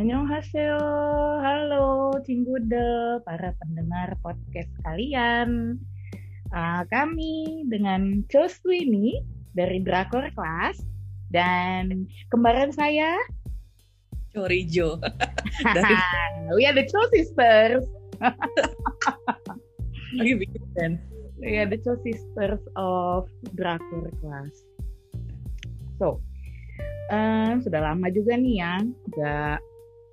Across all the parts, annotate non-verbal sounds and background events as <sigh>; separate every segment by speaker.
Speaker 1: Annyeonghaseyo, halo Cinggude, para pendengar podcast kalian. Uh, kami dengan ini dari Drakor Class dan kembaran saya
Speaker 2: Chorijo. <laughs>
Speaker 1: dari... We are the Cho Sisters. <laughs>
Speaker 2: Lagi bikin band.
Speaker 1: We are the Cho Sisters of Drakor Class. So, uh, sudah lama juga nih ya, nggak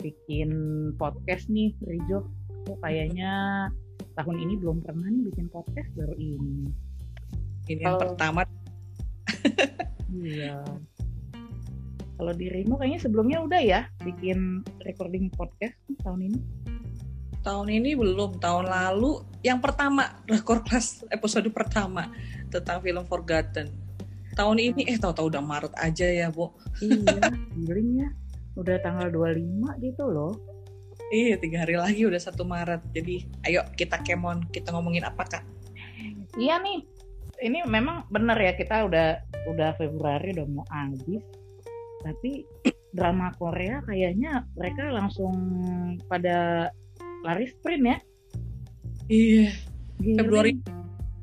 Speaker 1: bikin podcast nih Rijo. Aku kayaknya tahun ini belum pernah nih bikin podcast baru ini.
Speaker 2: Ini yang pertama.
Speaker 1: Iya. Kalau dirimu kayaknya sebelumnya udah ya bikin recording podcast tahun ini.
Speaker 2: Tahun ini belum tahun lalu. Yang pertama rekor kelas episode pertama tentang film Forgotten. Tahun ini eh tahu-tahu udah Maret aja ya bu.
Speaker 1: Iya <laughs> giling ya udah tanggal 25 gitu loh.
Speaker 2: Iya, tiga hari lagi udah satu Maret. Jadi, ayo kita kemon, kita ngomongin apa kak?
Speaker 1: Iya nih, ini memang bener ya kita udah udah Februari udah mau habis. Tapi drama Korea kayaknya mereka langsung pada lari sprint ya.
Speaker 2: Iya. Gini. Februari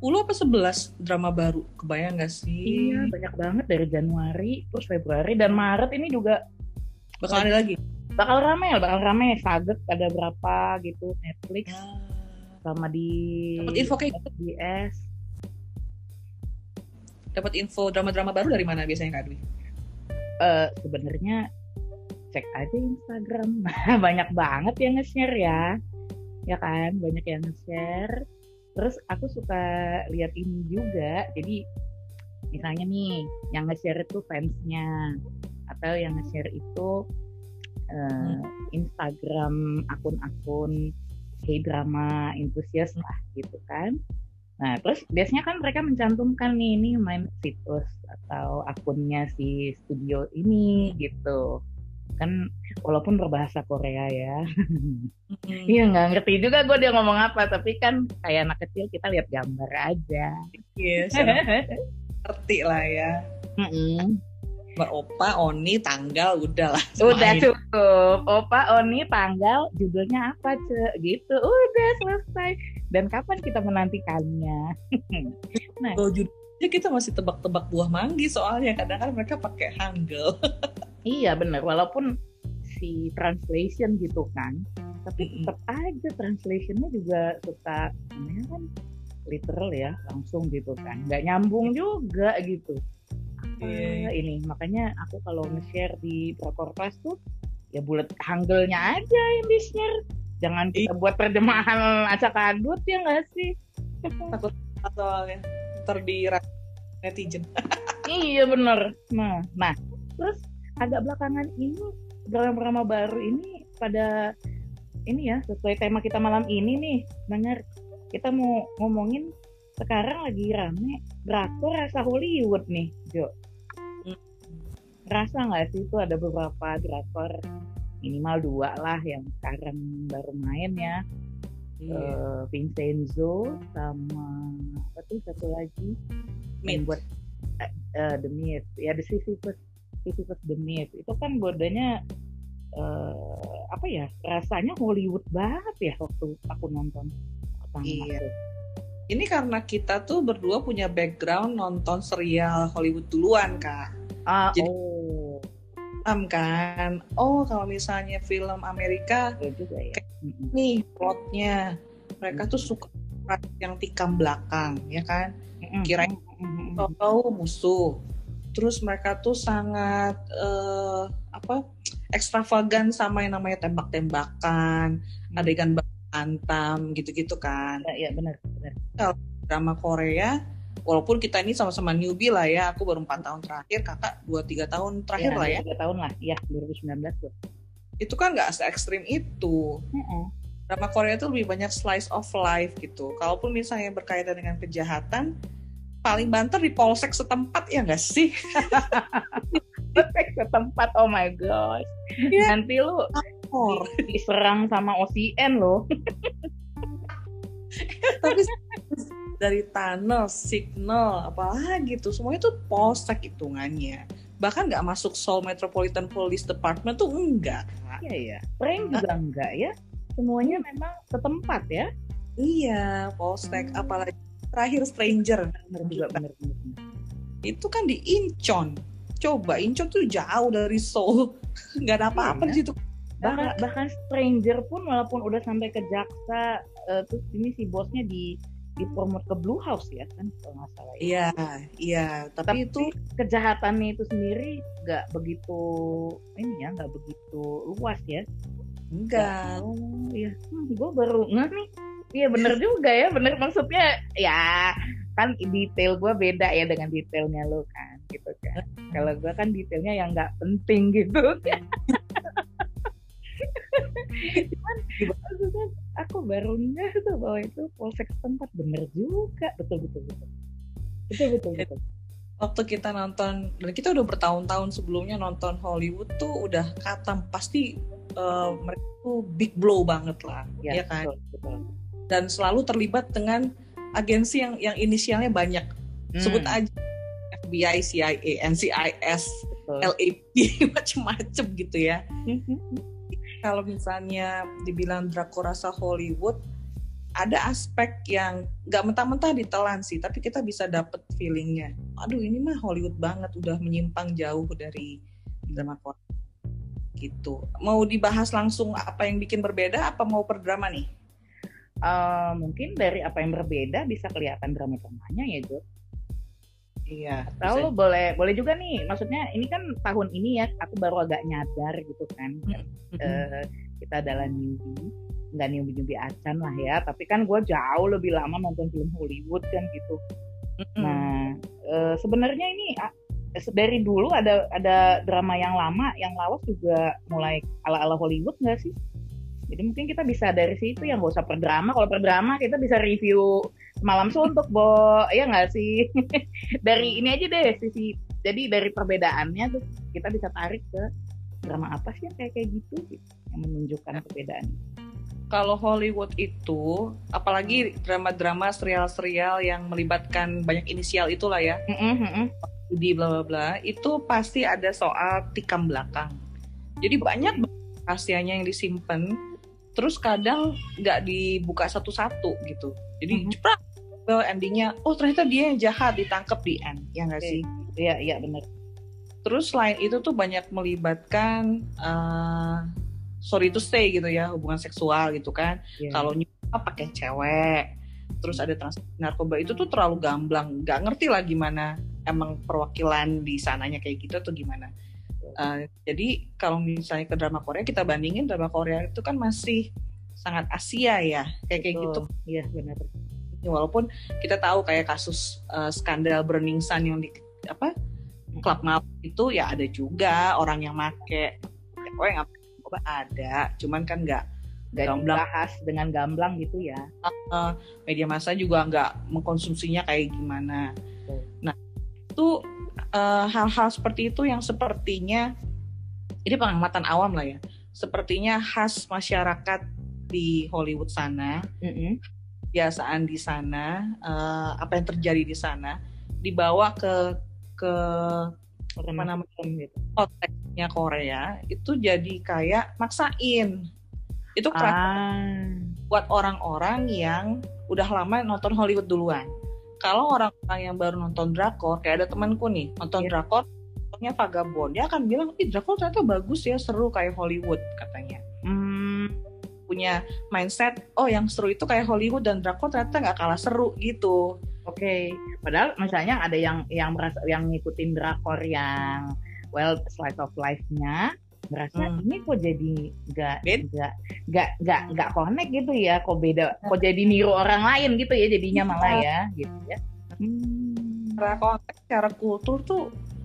Speaker 2: 10 apa 11 drama baru? Kebayang gak sih?
Speaker 1: Iya, banyak banget dari Januari, terus Februari dan Maret ini juga
Speaker 2: bakal ada lagi.
Speaker 1: Bakal rame ya bakal rame. Saget ada berapa gitu Netflix. Ah. sama di
Speaker 2: dapat info kayak
Speaker 1: SBS
Speaker 2: dapat info drama-drama baru dari mana biasanya Kak Dwi?
Speaker 1: Uh, sebenarnya cek aja Instagram. <laughs> Banyak banget yang nge-share ya. Ya kan? Banyak yang nge-share. Terus aku suka lihat ini juga. Jadi misalnya nih yang nge-share itu fansnya atau yang nge-share itu uh, Instagram akun-akun K-drama entusias lah gitu kan. Nah, terus biasanya kan mereka mencantumkan nih ini main situs atau akunnya si studio ini gitu. Kan walaupun berbahasa Korea ya. Iya, mm. nggak ngerti juga gue dia ngomong apa, tapi kan kayak anak kecil kita lihat gambar aja.
Speaker 2: Iya, yes, ngerti lah ya. Mm -mm. Mbak Opa, Oni, tanggal, udah lah.
Speaker 1: Udah cukup. Opa, Oni, tanggal, judulnya apa, Ce? Gitu. Udah selesai. Dan kapan kita menantikannya? <laughs>
Speaker 2: nah, oh, judulnya kita masih tebak-tebak buah manggi soalnya kadang kadang mereka pakai hangul. <laughs>
Speaker 1: iya benar, walaupun si translation gitu kan. Tapi tetap aja translationnya juga suka kan literal ya, langsung gitu kan. Nggak nyambung juga gitu yeah. ini makanya aku kalau nge-share di Prokor Class tuh ya bulat hanggelnya aja yang di share jangan kita buat terjemahan <laughs> acak adut ya nggak sih? <laughs>
Speaker 2: Takut soalnya di netizen. <laughs>
Speaker 1: Iya bener. Nah nah terus agak belakangan ini drama-drama baru ini pada ini ya sesuai tema kita malam ini nih dengar kita mau ngomongin sekarang lagi rame drakor rasa Hollywood nih Jo rasa nggak sih itu ada beberapa drakor? Minimal dua lah yang sekarang baru main ya. Iya. uh, Vincenzo sama apa tuh satu lagi?
Speaker 2: Yang
Speaker 1: buat uh, uh, The Myth ya The Sisyphus Sisyphus The Myth itu kan godanya uh, apa ya rasanya Hollywood banget ya waktu aku nonton
Speaker 2: pertama iya. Ini karena kita tuh berdua punya background nonton serial Hollywood duluan kak.
Speaker 1: Ah,
Speaker 2: Jadi, oh. Paham kan? Oh kalau misalnya film Amerika
Speaker 1: ya juga ya.
Speaker 2: nih plotnya. Mereka tuh suka yang tikam belakang ya kan? Kira tahu musuh. Terus mereka tuh sangat uh, apa ekstravagan sama yang namanya tembak-tembakan hmm. adegan antam gitu-gitu kan.
Speaker 1: Ya, ya benar benar.
Speaker 2: Kalau drama Korea walaupun kita ini sama-sama newbie lah ya aku baru empat tahun terakhir kakak dua tiga tahun terakhir ya, lah ya.
Speaker 1: tiga tahun lah. Ya 2019 tuh.
Speaker 2: Itu kan nggak se ekstrim itu. Mm -mm. drama Korea itu lebih banyak slice of life gitu. Kalaupun misalnya berkaitan dengan kejahatan paling banter di polsek setempat ya nggak sih? <laughs>
Speaker 1: Polsek setempat oh my gosh. Yeah. nanti lu diserang sama OCN lo
Speaker 2: tapi dari tunnel, signal, apalagi tuh semuanya tuh polsek hitungannya. bahkan nggak masuk Seoul Metropolitan Police Department tuh enggak
Speaker 1: iya iya. Prank juga enggak ya? Semuanya memang setempat ya?
Speaker 2: Iya polsek hmm. apalagi terakhir stranger.
Speaker 1: Bener juga bener, bener.
Speaker 2: itu kan di Incheon. Coba Incheon tuh jauh dari Seoul. <laughs> Nggak ada apa-apa iya, di situ.
Speaker 1: Bahkan bahkan stranger pun walaupun udah sampai ke jaksa uh, terus ini si bosnya di dipromot ke Blue House ya kan kalau nggak salah.
Speaker 2: Ya. Iya, iya. Tapi, Tapi itu
Speaker 1: kejahatannya itu sendiri nggak begitu ini ya, nggak begitu luas ya.
Speaker 2: Enggak.
Speaker 1: Oh iya, hmm, gue baru nggak nih. Iya bener juga ya, bener maksudnya ya kan detail gue beda ya dengan detailnya lo kan gitu kan. Kalau gue kan detailnya yang nggak penting gitu. <laughs> Cuman maksudnya aku baru nggak tuh bahwa itu polsek setempat. Bener juga. Betul betul betul. Betul betul betul.
Speaker 2: waktu kita nonton dan kita udah bertahun-tahun sebelumnya nonton Hollywood tuh udah katam. Pasti uh, mereka tuh big blow banget lah ya, ya kan? betul, betul. dan selalu terlibat dengan agensi yang yang inisialnya banyak. Hmm. sebut aja FBI, CIA, NCIS, betul. LAPD <laughs> macem-macem gitu ya. Hmm, hmm, hmm kalau misalnya dibilang drakor rasa Hollywood ada aspek yang nggak mentah-mentah ditelan sih, tapi kita bisa dapet feelingnya. Aduh ini mah Hollywood banget, udah menyimpang jauh dari drama Korea. Gitu. Mau dibahas langsung apa yang bikin berbeda, apa mau per drama nih?
Speaker 1: Uh, mungkin dari apa yang berbeda bisa kelihatan drama-dramanya ya Jo.
Speaker 2: Iya.
Speaker 1: Tahu boleh boleh juga nih. Maksudnya ini kan tahun ini ya aku baru agak nyadar gitu kan. Uh, kita adalah newbie, nggak newbie newbie acan lah ya. Tapi kan gue jauh lebih lama nonton film Hollywood kan gitu. Nah uh, sebenarnya ini dari dulu ada ada drama yang lama yang lawas juga mulai ala ala Hollywood nggak sih? Jadi mungkin kita bisa dari situ yang gak usah per drama. Kalau per drama kita bisa review malam suntuk, Bo. Ya nggak sih? <laughs> dari ini aja deh sisi. Jadi dari perbedaannya tuh kita bisa tarik ke drama apa sih yang kayak kayak gitu, gitu yang menunjukkan perbedaan.
Speaker 2: Kalau Hollywood itu, apalagi drama-drama serial-serial yang melibatkan banyak inisial itulah ya, di bla bla bla, itu pasti ada soal tikam belakang. Jadi banyak rahasianya yang disimpan terus kadang nggak dibuka satu-satu gitu. Jadi mm -hmm. well, endingnya oh ternyata dia yang jahat ditangkap di end. Ya nggak sih?
Speaker 1: Iya iya benar
Speaker 2: terus selain itu tuh banyak melibatkan uh, sorry to say gitu ya hubungan seksual gitu kan. Yeah. kalau nyoba pakai cewek terus ada trans narkoba itu tuh terlalu gamblang. Nggak ngerti lah gimana emang perwakilan di sananya kayak gitu atau gimana Uh, jadi kalau misalnya ke drama Korea kita bandingin drama Korea itu kan masih sangat Asia ya. Kayak kayak gitu.
Speaker 1: Iya benar.
Speaker 2: Walaupun kita tahu kayak kasus uh, skandal Burning Sun yang di apa klub malam itu ya ada juga orang yang make. Oh yang apa ada. Cuman kan nggak
Speaker 1: nggak dibahas dengan gamblang gitu ya.
Speaker 2: Uh, media massa juga nggak mengkonsumsinya kayak gimana. Nah itu Eh, hal-hal uh, seperti itu yang sepertinya ini pengamatan awam lah ya sepertinya khas masyarakat di Hollywood sana mm -hmm. kebiasaan di sana uh, apa yang terjadi di sana dibawa ke ke apa namanya gitu konteksnya Korea itu jadi kayak maksain itu ah. buat orang-orang yang udah lama nonton Hollywood duluan kalau orang-orang yang baru nonton drakor kayak ada temanku nih nonton yeah. drakor nontonnya vagabond dia akan bilang ih drakor ternyata bagus ya seru kayak Hollywood katanya hmm, punya mindset oh yang seru itu kayak Hollywood dan drakor ternyata nggak kalah seru gitu
Speaker 1: oke okay. padahal misalnya ada yang yang merasa yang ngikutin drakor yang well slice of life-nya merasa hmm. ini kok jadi nggak nggak nggak nggak nggak connect gitu ya kok beda kok jadi niru orang lain gitu ya jadinya iya. malah ya gitu ya
Speaker 2: hmm. secara konteks secara kultur tuh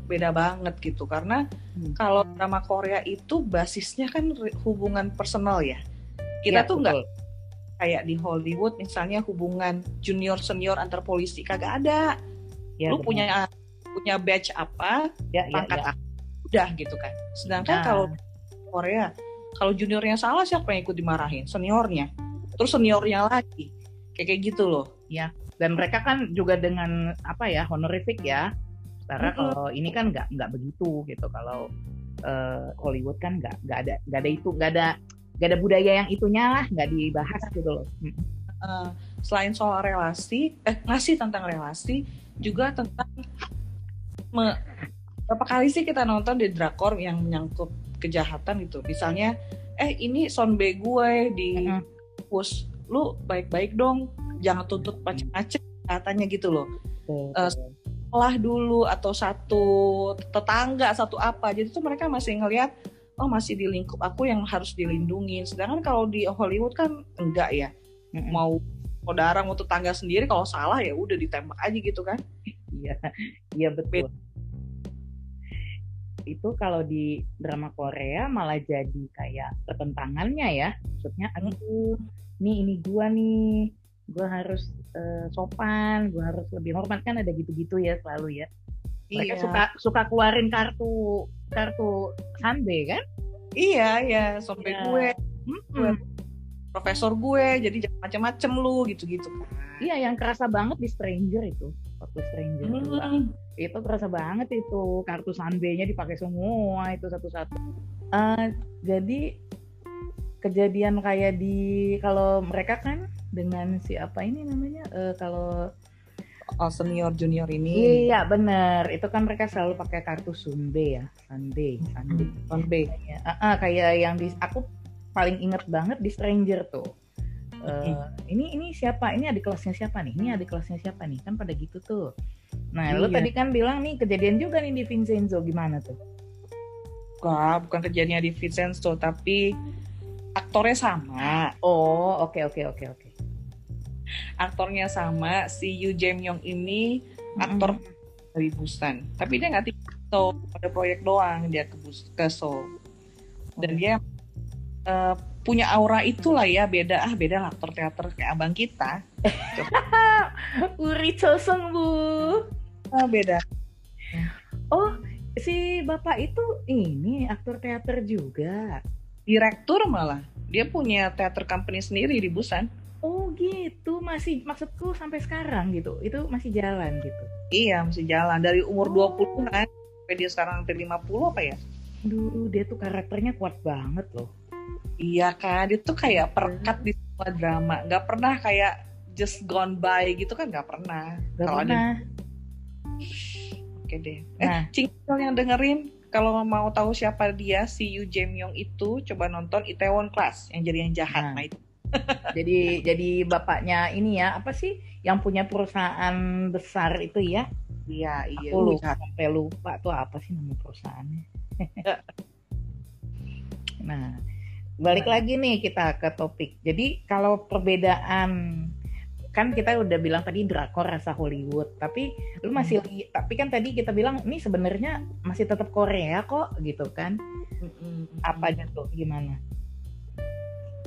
Speaker 2: beda banget gitu karena hmm. kalau drama Korea itu basisnya kan hubungan personal ya kita ya, tuh nggak kayak di Hollywood misalnya hubungan junior senior antar polisi kagak ada ya, lu betul. punya punya badge apa ya, ya pangkat ya, ya. apa udah gitu kan. Sedangkan nah. kalau Korea kalau juniornya salah siapa yang ikut dimarahin? Seniornya. Terus seniornya lagi. Kayak kayak gitu loh.
Speaker 1: Ya dan mereka kan juga dengan apa ya honorific ya. Sementara kalau ini kan nggak nggak begitu gitu. Kalau uh, Hollywood kan nggak nggak ada nggak ada itu nggak ada nggak ada budaya yang itunya lah nggak dibahas gitu loh.
Speaker 2: Uh, selain soal relasi, eh ngasih tentang relasi juga tentang me, berapa kali sih kita nonton di drakor yang menyangkut kejahatan gitu. Misalnya, eh ini sonbe gue di push, lu baik-baik dong, jangan tuntut macam-macam katanya gitu loh. Uh, sekolah dulu atau satu tetangga satu apa jadi tuh mereka masih ngelihat oh masih di lingkup aku yang harus dilindungi. Sedangkan kalau di Hollywood kan enggak ya. Mm-hmm. mau saudara mau tetangga sendiri kalau salah ya udah ditembak aja gitu kan.
Speaker 1: Iya iya betul itu kalau di drama Korea malah jadi kayak pertentangannya ya. Maksudnya aduh nih ini gua nih. Gue harus uh, sopan gue harus lebih hormat. Kan ada gitu-gitu ya selalu ya. Mereka iya. suka suka keluarin kartu kartu sanbe kan?
Speaker 2: Iya ya sampai iya. gue hmm. profesor gue jadi macam-macam lu gitu-gitu
Speaker 1: iya yang kerasa banget di stranger itu waktu stranger hmm. itu kerasa banget itu kartu sanbe-nya dipakai semua itu satu-satu. Uh, jadi kejadian kayak di kalau mereka kan dengan si apa ini namanya? Uh, kalau
Speaker 2: oh, senior junior ini.
Speaker 1: Iya benar itu kan mereka selalu pakai kartu Sunbe ya Sunday Sunday. Sunbe ya. uh, uh, kayak yang di aku paling inget banget di Stranger tuh uh, ini ini siapa? Ini adik kelasnya siapa nih? Ini adik kelasnya siapa nih? Kan pada gitu tuh. Nah iya. lu tadi kan bilang nih kejadian juga nih di Vincenzo. Gimana tuh?
Speaker 2: Wah, bukan kejadiannya di Vincenzo tapi aktornya sama.
Speaker 1: Oh, oke okay, oke okay, oke okay, oke.
Speaker 2: Aktornya sama si Yu Jae Myung ini aktor mm-hmm. dari Busan. Tapi dia nggak tinggal pada proyek doang dia ke Bus ke Seoul. Dan dia uh, punya aura itulah ya beda ah beda lah aktor teater kayak abang kita <laughs>
Speaker 1: Uri Chosong bu
Speaker 2: ah, beda
Speaker 1: oh si bapak itu ini aktor teater juga
Speaker 2: direktur malah dia punya teater company sendiri di Busan
Speaker 1: Oh gitu, masih maksudku sampai sekarang gitu. Itu masih jalan gitu.
Speaker 2: Iya, masih jalan dari umur oh. 20-an sampai dia sekarang hampir 50 apa ya?
Speaker 1: Duh, dia tuh karakternya kuat banget loh.
Speaker 2: Iya kan, dia tuh kayak perekat di semua drama. Gak pernah kayak just gone by gitu kan gak pernah.
Speaker 1: Gak Kalo pernah. Ada...
Speaker 2: Oke deh. Eh, nah. Eh, Cingkil yang dengerin, kalau mau tahu siapa dia, si Yu Jae Myung itu, coba nonton Itaewon Class yang jadi yang jahat. Nah, nah <laughs> itu
Speaker 1: jadi jadi bapaknya ini ya apa sih yang punya perusahaan besar itu ya
Speaker 2: iya iya
Speaker 1: aku lupa sampai lupa tuh apa sih nama perusahaannya <laughs> nah balik nah. lagi nih kita ke topik. Jadi kalau perbedaan kan kita udah bilang tadi drakor rasa Hollywood tapi lu masih hmm. tapi kan tadi kita bilang ini sebenarnya masih tetap Korea kok gitu kan. Hmm. apa aja tuh? Gimana?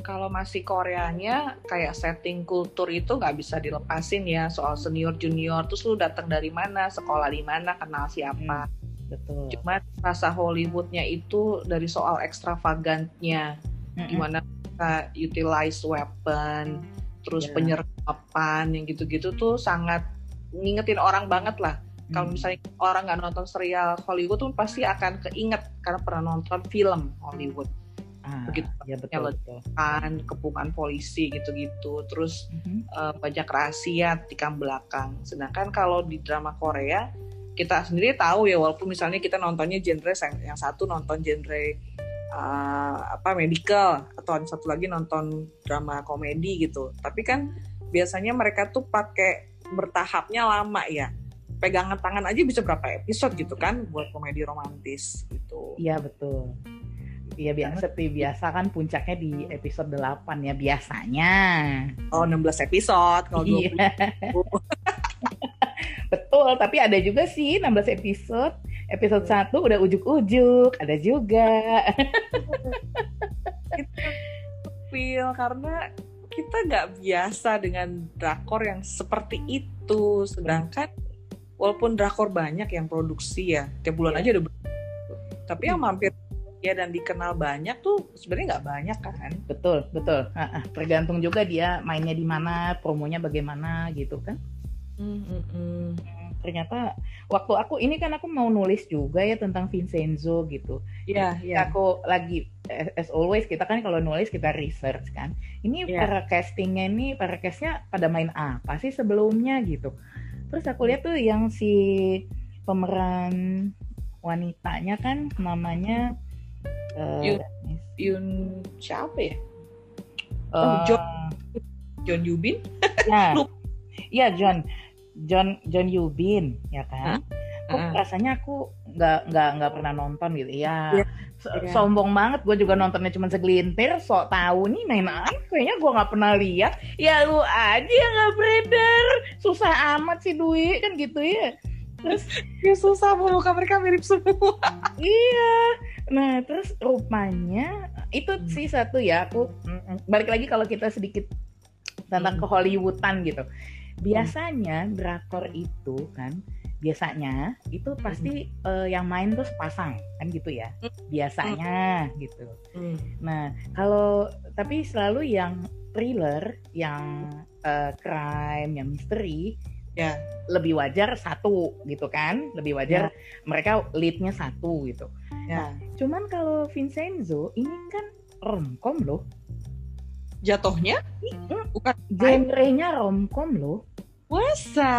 Speaker 2: Kalau masih Koreanya kayak setting kultur itu nggak bisa dilepasin ya soal senior junior terus lu datang dari mana sekolah di mana kenal siapa. Hmm, betul. Cuma rasa Hollywoodnya itu dari soal ekstravagantnya hmm. gimana kita utilize weapon terus yeah. penyergapan yang gitu-gitu tuh sangat ngingetin orang banget lah kalau hmm. misalnya orang nggak nonton serial Hollywood tuh pasti akan keinget karena pernah nonton film Hollywood ah, begitu ya betul, betul. kepungan polisi gitu-gitu terus mm-hmm. uh, banyak rahasia tikam belakang sedangkan kalau di drama Korea kita sendiri tahu ya walaupun misalnya kita nontonnya genre yang, yang satu nonton genre uh, apa medical atau satu lagi nonton drama komedi gitu tapi kan biasanya mereka tuh pakai bertahapnya lama ya pegangan tangan aja bisa berapa episode gitu kan buat komedi romantis gitu.
Speaker 1: Iya betul. Iya biasa seperti biasa kan puncaknya di episode 8 ya biasanya.
Speaker 2: Oh 16 episode kalau iya. <laughs>
Speaker 1: Betul, tapi ada juga sih 16 episode. Episode 1 udah ujuk-ujuk, ada juga.
Speaker 2: feel karena kita nggak biasa dengan drakor yang seperti itu. Sedangkan walaupun drakor banyak yang produksi ya, tiap bulan yeah. aja udah tapi yang mampir ya dan dikenal banyak tuh sebenarnya nggak banyak kan
Speaker 1: betul betul tergantung juga dia mainnya di mana promonya bagaimana gitu kan mm, mm. Ternyata waktu aku ini kan aku mau nulis juga ya tentang Vincenzo gitu.
Speaker 2: Iya,
Speaker 1: yeah, iya. Yeah. Aku lagi as always kita kan kalau nulis kita research kan. Ini yeah. para castingnya ini para castnya pada main apa sih sebelumnya gitu. Terus aku lihat tuh yang si pemeran wanitanya kan namanya
Speaker 2: uh, Yun, Yun siapa ya? Uh, John John Yubin?
Speaker 1: Ya, <laughs> iya John John John Yubin ya kan huh? uh. rasanya aku nggak nggak nggak pernah nonton gitu ya yeah. yeah. sombong banget gue juga nontonnya cuma segelintir sok tahu nih main apa kayaknya gue nggak pernah lihat ya lu aja yang nggak beredar susah amat sih Dwi kan gitu ya
Speaker 2: terus <laughs> ya susah muka mereka mirip semua
Speaker 1: iya nah terus rupanya itu hmm. sih satu ya aku balik lagi kalau kita sedikit tentang hmm. ke Hollywoodan gitu biasanya drakor itu kan biasanya itu pasti mm. uh, yang main tuh sepasang kan gitu ya biasanya mm. gitu mm. nah kalau tapi selalu yang thriller yang uh, crime yang misteri ya lebih wajar satu gitu kan lebih wajar ya. mereka leadnya satu gitu ya. nah cuman kalau Vincenzo ini kan romcom loh
Speaker 2: jatuhnya
Speaker 1: bukan genrenya romcom loh
Speaker 2: Masa?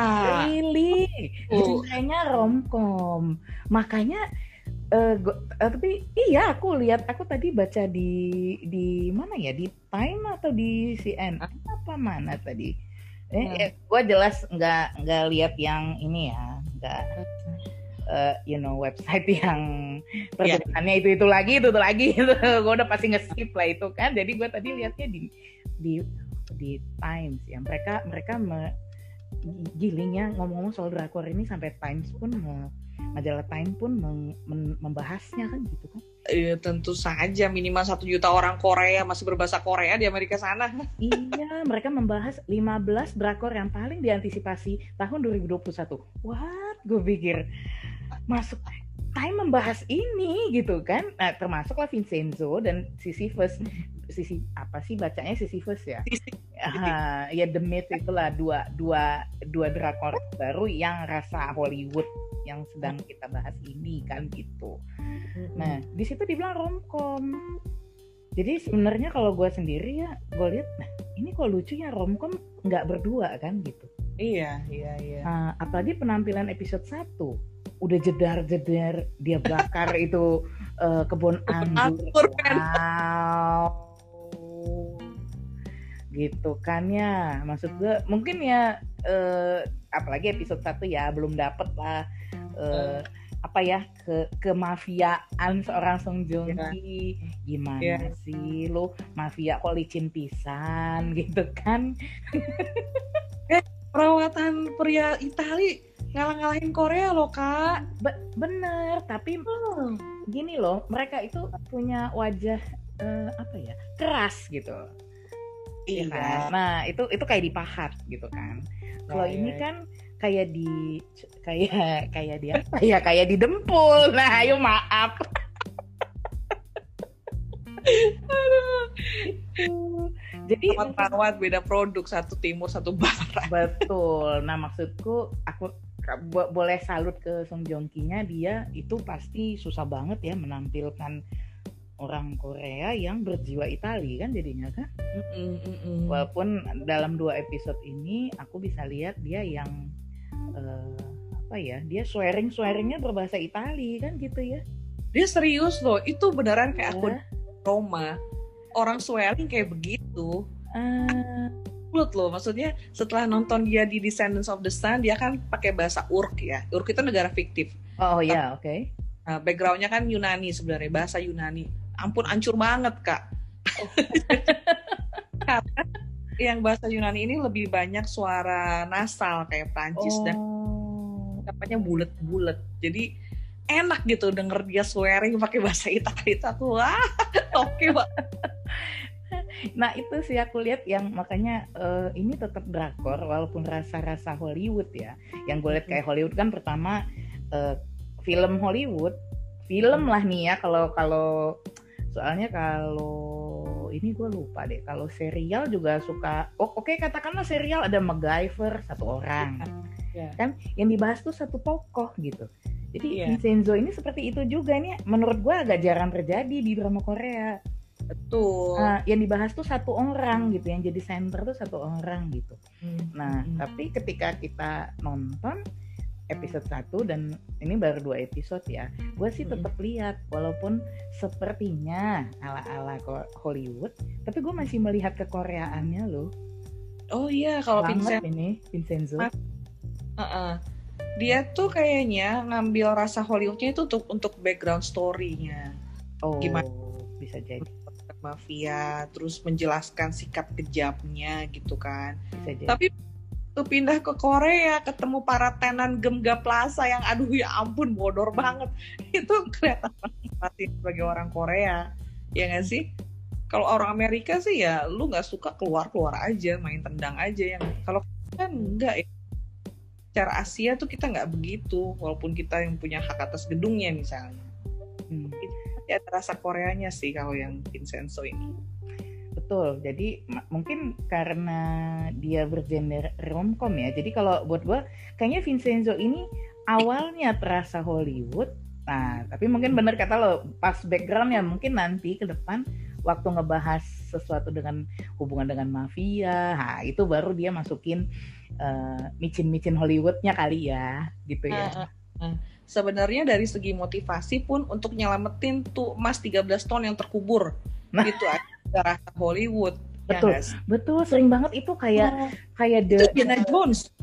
Speaker 1: Really? Oh. Genrenya romcom. Makanya uh, gua, uh, tapi iya aku lihat aku tadi baca di di mana ya di Time atau di CNN apa mana tadi? Eh, hmm. eh gue jelas nggak nggak lihat yang ini ya, nggak uh, you know website <laughs> yang iya. perbedaannya yeah. itu itu lagi itu, itu lagi <laughs> itu gue udah pasti nge-skip lah itu kan jadi gue tadi lihatnya di di di Times ya mereka mereka me, gilingnya ngomong-ngomong soal drakor ini sampai Times pun majalah Time pun membahasnya kan gitu kan
Speaker 2: Iya tentu saja minimal satu juta orang Korea masih berbahasa Korea di Amerika sana. <laughs>
Speaker 1: iya, mereka membahas 15 drakor yang paling diantisipasi tahun 2021. What? Gue pikir masuk Time membahas ini gitu kan. Nah, termasuklah Vincenzo dan Sisyphus sisi apa sih bacanya Sisyphus ya? Uh, ya The Myth itulah dua dua dua drakor baru yang rasa Hollywood yang sedang kita bahas ini kan gitu. Nah di situ dibilang romcom. Jadi sebenarnya kalau gue sendiri ya gue lihat, nah ini kok lucu ya romcom nggak berdua kan gitu.
Speaker 2: Iya iya iya.
Speaker 1: Nah, apalagi penampilan episode 1 udah jedar-jedar dia bakar <laughs> itu uh, kebun anggur. Wow. Gitu kan ya. Maksud gue mungkin ya uh, apalagi episode satu ya belum dapet lah uh, apa ya ke kemafiaan seorang Song Joong iya. Ki. Gimana yeah. sih lo mafia kok licin pisan? <laughs> Gitu kan.
Speaker 2: Perawatan pria Itali ngalah-ngalahin Korea loh kak
Speaker 1: Be bener tapi hmm. gini loh mereka itu punya wajah uh, apa ya keras gitu Iya. Kan? Nah itu itu kayak dipahat gitu kan. Kalau ini kan kayak di kayak kayak dia apa ya kayak di dempul. Nah ayo maaf. <laughs>
Speaker 2: Jadi perawat beda produk satu timur satu barat.
Speaker 1: Betul. Nah maksudku aku boleh salut ke Song Joong Ki-nya dia itu pasti susah banget ya menampilkan orang Korea yang berjiwa Itali kan jadinya kan mm -mm, walaupun dalam dua episode ini aku bisa lihat dia yang uh, apa ya dia swearing swearingnya berbahasa Itali kan gitu ya?
Speaker 2: Dia serius loh itu beneran kayak aku iya. Roma orang swearing kayak begitu. Uh, loh. Maksudnya setelah nonton dia di Descendants of the Sun dia kan pakai bahasa Urk ya. Urk itu negara fiktif.
Speaker 1: Oh iya yeah, oke. okay.
Speaker 2: Nah, backgroundnya kan Yunani sebenarnya bahasa Yunani. Ampun ancur banget kak. <laughs> Karena yang bahasa Yunani ini lebih banyak suara nasal kayak Prancis oh. dan apanya bulat-bulat. Jadi enak gitu denger dia swearing pakai bahasa Italia. Itu aku wah oke okay, pak <laughs>
Speaker 1: nah itu sih aku lihat yang makanya uh, ini tetap drakor walaupun rasa-rasa Hollywood ya. Yang gue lihat kayak Hollywood kan pertama uh, film Hollywood film lah nih ya kalau kalau soalnya kalau ini gue lupa deh kalau serial juga suka oh, oke okay, katakanlah serial ada MacGyver satu orang. Yeah. kan? Yang dibahas tuh satu tokoh gitu. Jadi yeah. Vincenzo ini seperti itu juga nih menurut gue agak jarang terjadi di drama Korea
Speaker 2: betul
Speaker 1: uh, yang dibahas tuh satu orang gitu yang jadi center tuh satu orang gitu hmm. nah hmm. tapi ketika kita nonton episode 1 dan ini baru dua episode ya gue sih tetap hmm. lihat walaupun sepertinya ala-ala Hollywood tapi gue masih melihat kekoreaannya loh
Speaker 2: oh iya kalau
Speaker 1: Vincent ini Vincenzo uh
Speaker 2: -uh. dia tuh kayaknya ngambil rasa Hollywoodnya itu untuk untuk background story-nya
Speaker 1: oh gimana bisa jadi
Speaker 2: mafia terus menjelaskan sikap kejamnya gitu kan.
Speaker 1: Bisa
Speaker 2: tapi tuh pindah ke Korea ketemu para tenan Gemga Plaza yang aduh ya ampun bodor banget. <laughs> Itu kelihatan pasti sebagai orang Korea ya nggak sih? Kalau orang Amerika sih ya lu nggak suka keluar keluar aja main tendang aja yang kalau kan enggak ya. Cara Asia tuh kita nggak begitu walaupun kita yang punya hak atas gedungnya misalnya. Hmm. Itu ada rasa Koreanya sih kalau yang Vincenzo ini
Speaker 1: Betul. Jadi mungkin karena dia bergender romcom ya. Jadi kalau buat gue kayaknya Vincenzo ini awalnya terasa Hollywood. Nah, tapi mungkin benar kata lo pas backgroundnya mungkin nanti ke depan waktu ngebahas sesuatu dengan hubungan dengan mafia, nah itu baru dia masukin uh, micin-micin Hollywoodnya kali ya, gitu ya. Uh, uh,
Speaker 2: uh. Sebenarnya dari segi motivasi pun untuk nyelamatin tuh emas 13 ton yang terkubur. Nah. gitu rasa Hollywood
Speaker 1: ya betul. ya, betul sering banget itu kayak oh, kayak
Speaker 2: The Indiana Jones.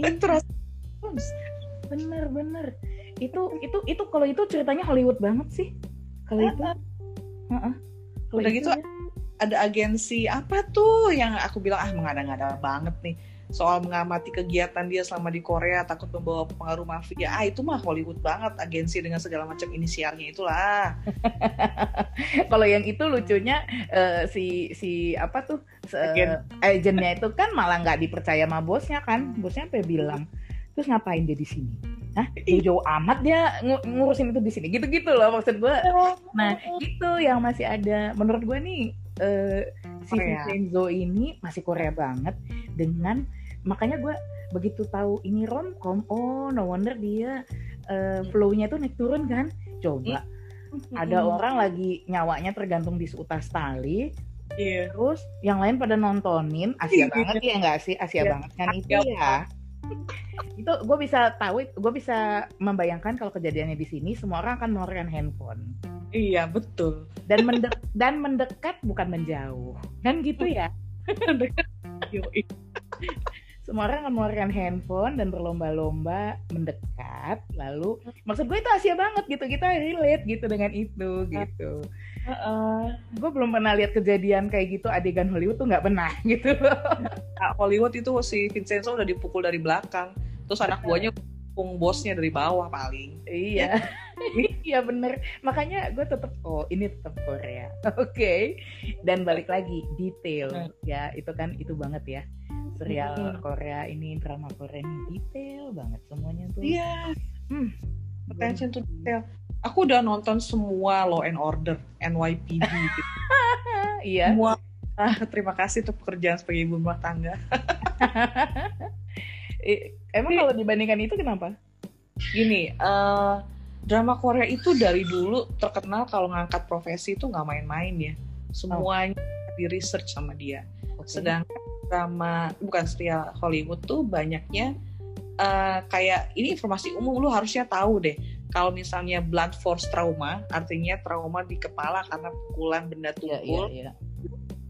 Speaker 2: Itu rasa
Speaker 1: Jones. Bener bener. Itu itu itu kalau itu ceritanya Hollywood banget sih. Kalau itu. Uh
Speaker 2: -uh. udah gitu ya. ada agensi apa tuh yang aku bilang ah mengada-ngada banget nih soal mengamati kegiatan dia selama di Korea takut membawa pengaruh mafia ah itu mah Hollywood banget agensi dengan segala macam inisialnya itulah <laughs>
Speaker 1: kalau yang itu lucunya uh, si si apa tuh uh, agennya itu kan malah nggak dipercaya sama bosnya kan bosnya apa bilang terus ngapain dia di sini Hah? Jauh-jauh amat dia ng ngurusin itu di sini. Gitu-gitu loh maksud gue. Nah, itu yang masih ada. Menurut gue nih, uh, si Vincenzo ini masih Korea banget dengan makanya gue begitu tahu ini romcom oh no wonder dia uh, flow-nya tuh naik turun kan? Coba. Mm. ada orang lagi nyawanya tergantung di seutas tali yeah. terus yang lain pada nontonin Asia banget ya enggak sih? Asia yeah. banget kan itu ya. Itu gue bisa tahu gue bisa membayangkan kalau kejadiannya di sini semua orang akan mengeluarkan handphone.
Speaker 2: Iya betul.
Speaker 1: Dan mendek dan mendekat bukan menjauh. Kan gitu ya <laughs> semua orang mengeluarkan handphone dan berlomba-lomba mendekat lalu maksud gue itu Asia banget gitu kita relate gitu dengan itu gitu. Uh, uh, gue belum pernah lihat kejadian kayak gitu adegan Hollywood tuh nggak pernah <laughs> gitu.
Speaker 2: Nah, Hollywood itu si Vincenzo udah dipukul dari belakang terus anak buahnya pung bosnya dari bawah paling.
Speaker 1: Iya. Iya. <laughs> Bener. Makanya gue tetap oh ini tetap Korea. <laughs> Oke. Okay. dan balik lagi detail. Hmm. ya itu kan itu banget ya serial hmm. Korea ini drama Korea ini detail banget semuanya tuh.
Speaker 2: Iya. Hmm, attention to detail. Aku udah nonton semua Law and Order NYPD gitu. <laughs>
Speaker 1: iya.
Speaker 2: Semua. Ah, terima kasih tuh pekerjaan sebagai ibu rumah tangga. <laughs>
Speaker 1: Emang kalau dibandingkan itu kenapa?
Speaker 2: Gini uh, drama Korea itu dari dulu terkenal kalau ngangkat profesi itu nggak main-main ya. Semuanya oh. di research sama dia. Okay. sedangkan drama bukan serial Hollywood tuh banyaknya uh, kayak ini informasi umum lu harusnya tahu deh. Kalau misalnya blood force trauma artinya trauma di kepala karena pukulan benda iya, tumpul yeah, yeah, yeah.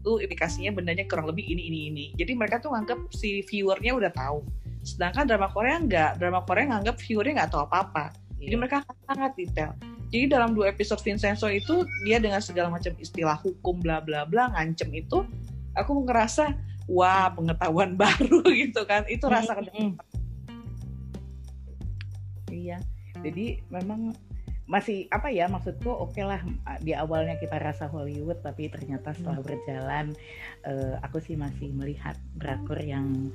Speaker 2: itu indikasinya bendanya kurang lebih ini ini ini. Jadi mereka tuh nganggap si viewernya udah tahu. Sedangkan drama Korea enggak. Drama Korea nganggap viewernya nggak tahu apa apa yeah. jadi mereka sangat detail. Jadi dalam dua episode Vincenzo itu dia dengan segala macam istilah hukum bla bla bla ngancem itu aku ngerasa wah pengetahuan <laughs> baru gitu kan itu rasa
Speaker 1: mm -hmm. iya jadi memang masih apa ya maksudku oke okay lah di awalnya kita rasa Hollywood tapi ternyata setelah hmm. berjalan uh, aku sih masih melihat drakor yang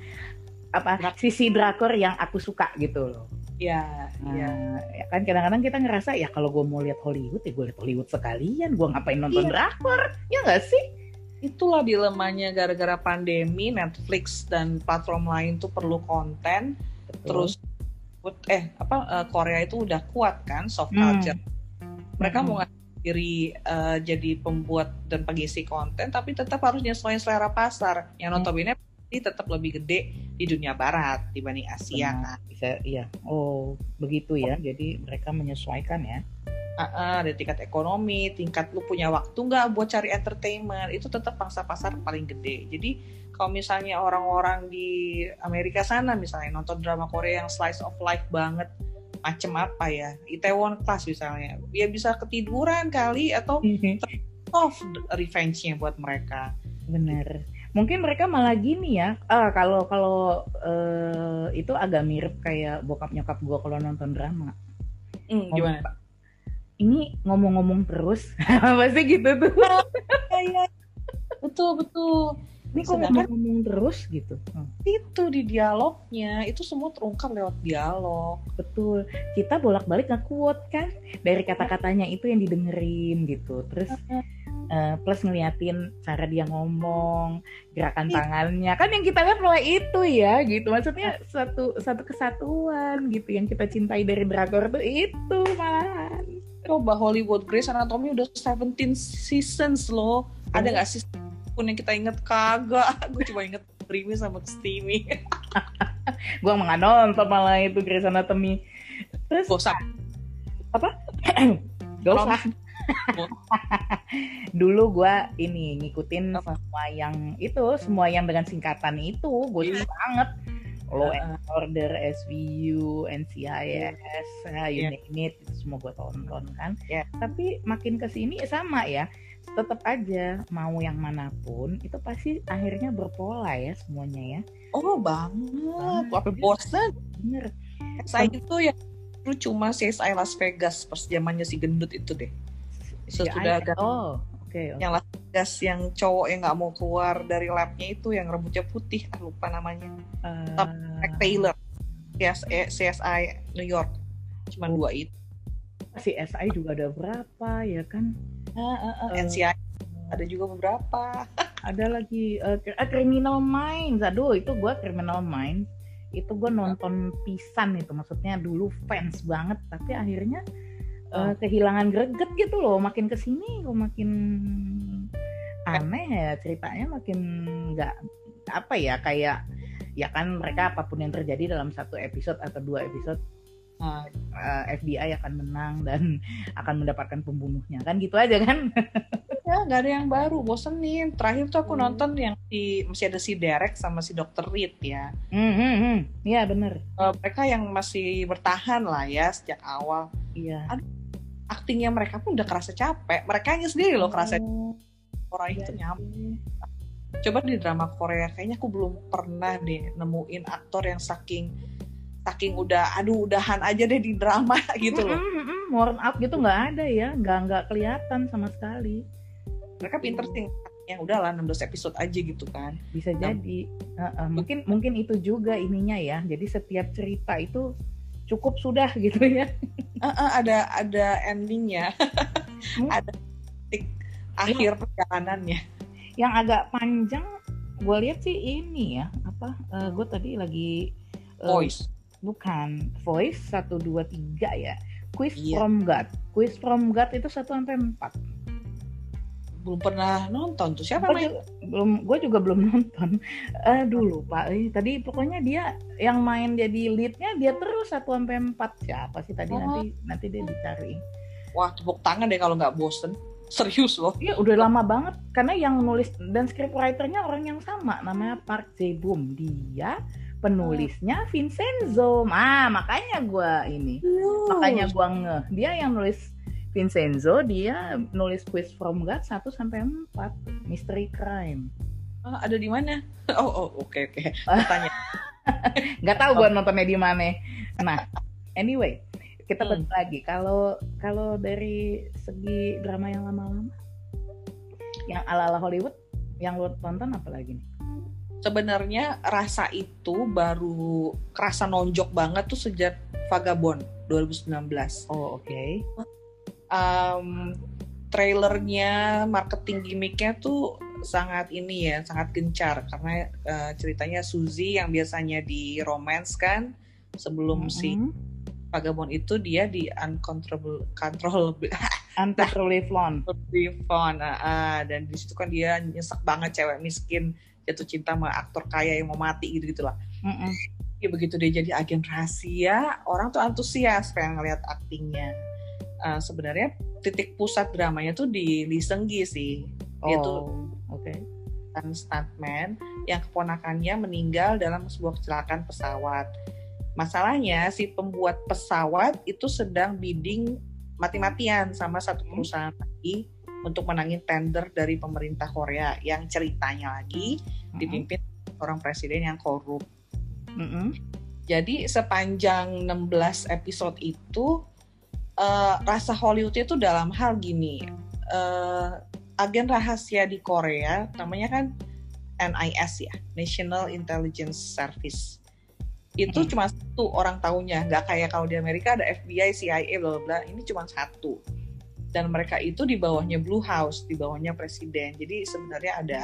Speaker 1: apa Drak sisi drakor yang aku suka gitu loh
Speaker 2: ya
Speaker 1: nah, ya. ya kan kadang-kadang kita ngerasa ya kalau gue mau lihat Hollywood ya gue lihat Hollywood sekalian gue ngapain nonton ya. drakor ya nggak sih
Speaker 2: itulah dilemanya gara-gara pandemi Netflix dan platform lain tuh perlu konten
Speaker 1: Betul.
Speaker 2: terus eh apa uh, Korea itu udah kuat kan soft culture. Hmm. Mereka hmm. mau diri uh, jadi pembuat dan pengisi konten, tapi tetap harus nyesuaiin selera pasar. Yang hmm. notabene pasti tetap lebih gede di dunia barat dibanding Asia
Speaker 1: kan. Bisa, iya. Oh, begitu ya. Jadi mereka menyesuaikan ya.
Speaker 2: Uh, uh, dari tingkat ekonomi, tingkat lu punya waktu nggak buat cari entertainment, itu tetap pangsa pasar paling gede. Jadi kalau misalnya orang-orang di Amerika sana misalnya nonton drama Korea yang slice of life banget macem apa ya Itaewon Class misalnya ya bisa ketiduran kali atau <laughs> off revenge-nya buat mereka.
Speaker 1: Bener. Mungkin mereka malah gini ya ah, kalau kalau uh, itu agak mirip kayak bokap nyokap gue kalau nonton drama.
Speaker 2: Hmm, gimana
Speaker 1: ini ngomong-ngomong terus. <laughs> Pasti gitu tuh.
Speaker 2: Iya betul betul.
Speaker 1: Ini kok ngomong terus gitu?
Speaker 2: Hmm. itu di dialognya itu semua terungkap lewat dialog.
Speaker 1: Betul. Kita bolak-balik kuat kan? Dari kata-katanya itu yang didengerin gitu. Terus uh, plus ngeliatin cara dia ngomong gerakan iya. tangannya. Kan yang kita lihat mulai itu ya gitu. Maksudnya satu satu kesatuan gitu yang kita cintai dari drakor tuh itu malahan
Speaker 2: coba Hollywood Grey's Anatomy udah 17 seasons loh. Ada nggak sih pun yang kita inget kagak. <laughs> Gue cuma inget Primi sama Steamy <laughs>
Speaker 1: gue nggak nonton malah itu Grey's Anatomy.
Speaker 2: Terus gak usah.
Speaker 1: Apa? <clears throat> Gak usah. <laughs> Dulu gue ini ngikutin apa? semua yang itu semua yang dengan singkatan itu gue suka yeah. banget Law and Order, SVU, NCIS, yeah. you yeah. name it, itu semua gue tonton kan. Yeah. Tapi makin ke sini sama ya tetap aja mau yang mana pun itu pasti akhirnya berpola ya semuanya ya.
Speaker 2: Oh banget, apa bosan? Bener. Saya itu ya lu cuma CSI Las Vegas pas zamannya si gendut itu deh. Sesudah agak oh, oke. Okay, okay. Yang Las Vegas yang cowok yang nggak mau keluar dari labnya itu yang rambutnya putih, ah, lupa namanya. Uh... Taylor. CSI, CSI New York. Cuma dua itu.
Speaker 1: CSI juga ada berapa ya kan?
Speaker 2: uh, uh, uh, NCI ada juga beberapa <laughs>
Speaker 1: ada lagi uh, Criminal Minds aduh itu gue Criminal Minds itu gue nonton pisan itu maksudnya dulu fans banget tapi akhirnya uh, kehilangan greget gitu loh makin ke sini kok makin aneh ya ceritanya makin nggak apa ya kayak ya kan mereka apa pun yang terjadi dalam satu episode atau dua episode uh, eh, FBI akan menang dan <laughs> akan mendapatkan pembunuhnya. Kan gitu aja kan?
Speaker 2: Ya nggak ada yang baru bosenin terakhir tuh aku hmm. nonton yang si masih ada si Derek sama si Dr. Reed ya.
Speaker 1: Hmm, hmm, hmm. ya bener.
Speaker 2: Uh, mereka yang masih bertahan lah ya sejak awal.
Speaker 1: Iya.
Speaker 2: Aktingnya mereka pun udah kerasa capek. Mereka sendiri loh kerasa oh, orang itu iya nyampe coba di drama Korea kayaknya aku belum pernah deh nemuin aktor yang saking saking udah aduh udahan aja deh di drama <laughs> gitu loh. Mm
Speaker 1: -hmm, warm up gitu nggak ada ya, nggak nggak kelihatan sama sekali.
Speaker 2: Mereka pinter sih yang udahlah 16 episode aja gitu kan.
Speaker 1: Bisa nah, jadi. Uh, uh, mungkin mungkin itu juga ininya ya. Jadi setiap cerita itu cukup sudah gitu ya.
Speaker 2: Uh, uh, ada ada endingnya. hmm? ada akhir perjalanannya.
Speaker 1: Yang agak panjang gue lihat sih ini ya apa uh, gue tadi lagi
Speaker 2: uh, voice.
Speaker 1: bukan voice satu dua tiga ya. Quiz yeah. from God. Quiz from God itu satu sampai empat.
Speaker 2: Belum pernah nonton tuh. Siapa main?
Speaker 1: belum gue juga belum <laughs> nonton. Uh, dulu pak eh, tadi pokoknya dia yang main jadi leadnya dia terus satu sampai empat. Siapa sih tadi? Oh. nanti nanti dia dicari.
Speaker 2: Wah tepuk tangan deh kalau nggak bosen serius loh
Speaker 1: iya udah lama banget karena yang nulis dan scriptwriternya orang yang sama namanya Park Jae Boom dia penulisnya Vincenzo. Ah, makanya gue ini. Yes. Makanya gue nge. Dia yang nulis Vincenzo, dia nulis Quiz from God 1 sampai 4, Mystery Crime.
Speaker 2: Oh, ada di mana? <laughs> Oh, oh oke okay, oke. <laughs> Okay. Tanya.
Speaker 1: Gak tau gue nontonnya di mana. Nah, anyway, kita hmm. lagi. Kalau kalau dari segi drama yang lama-lama, yang ala-ala Hollywood, yang lo tonton apa lagi nih?
Speaker 2: sebenarnya rasa itu baru kerasa nonjok banget tuh sejak Vagabond 2019.
Speaker 1: Oh oke. Okay.
Speaker 2: Um, trailernya, marketing gimmicknya tuh sangat ini ya, sangat gencar karena uh, ceritanya Suzy yang biasanya di romance kan sebelum mm -hmm. si Vagabond itu dia di uncontrollable controllable <laughs>
Speaker 1: uncontrollable. Font
Speaker 2: font uh, dan di situ kan dia nyesek banget cewek miskin jatuh cinta sama aktor kaya yang mau mati gitu gitulah mm -mm. Ya, begitu dia jadi agen rahasia orang tuh antusias pengen ngeliat aktingnya. Uh, sebenarnya titik pusat dramanya tuh di Lee Seung Gi sih. Dia oh, tuh oke. okay. stuntman yang keponakannya meninggal dalam sebuah kecelakaan pesawat Masalahnya si pembuat pesawat itu sedang bidding mati-matian sama satu hmm. perusahaan lagi untuk menangin tender dari pemerintah Korea yang ceritanya lagi hmm. dipimpin orang presiden yang korup. Mm-hmm. Jadi sepanjang 16 episode itu uh, rasa Hollywood itu dalam hal gini, uh, agen rahasia di Korea namanya kan NIS ya, National Intelligence Service itu hmm. cuma satu orang tahunya nggak kayak kalau di Amerika ada FBI CIA bla bla ini cuma satu. Dan mereka itu di bawahnya Blue House di bawahnya presiden. Jadi sebenarnya ada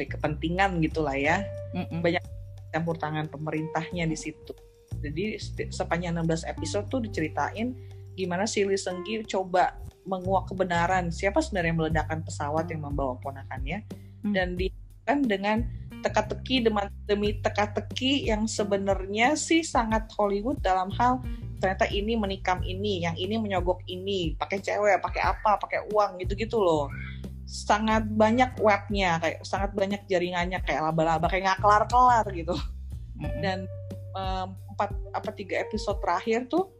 Speaker 2: kepentingan gitulah ya. Banyak campur tangan pemerintahnya di situ. Jadi sepanjang 16 episode tuh diceritain gimana si Lee Seung Gi coba menguak kebenaran siapa sebenarnya yang meledakkan pesawat yang membawa ponakannya. Hmm. dan di kan dengan teka-teki demi teka-teki yang sebenarnya sih sangat Hollywood dalam hal ternyata ini menikam ini, yang ini menyogok ini, pakai cewek, pakai apa, pakai uang gitu-gitu loh. Sangat banyak webnya, kayak sangat banyak jaringannya kayak laba-laba kayak nggak kelar-kelar gitu. Dan um, empat apa tiga episode terakhir tuh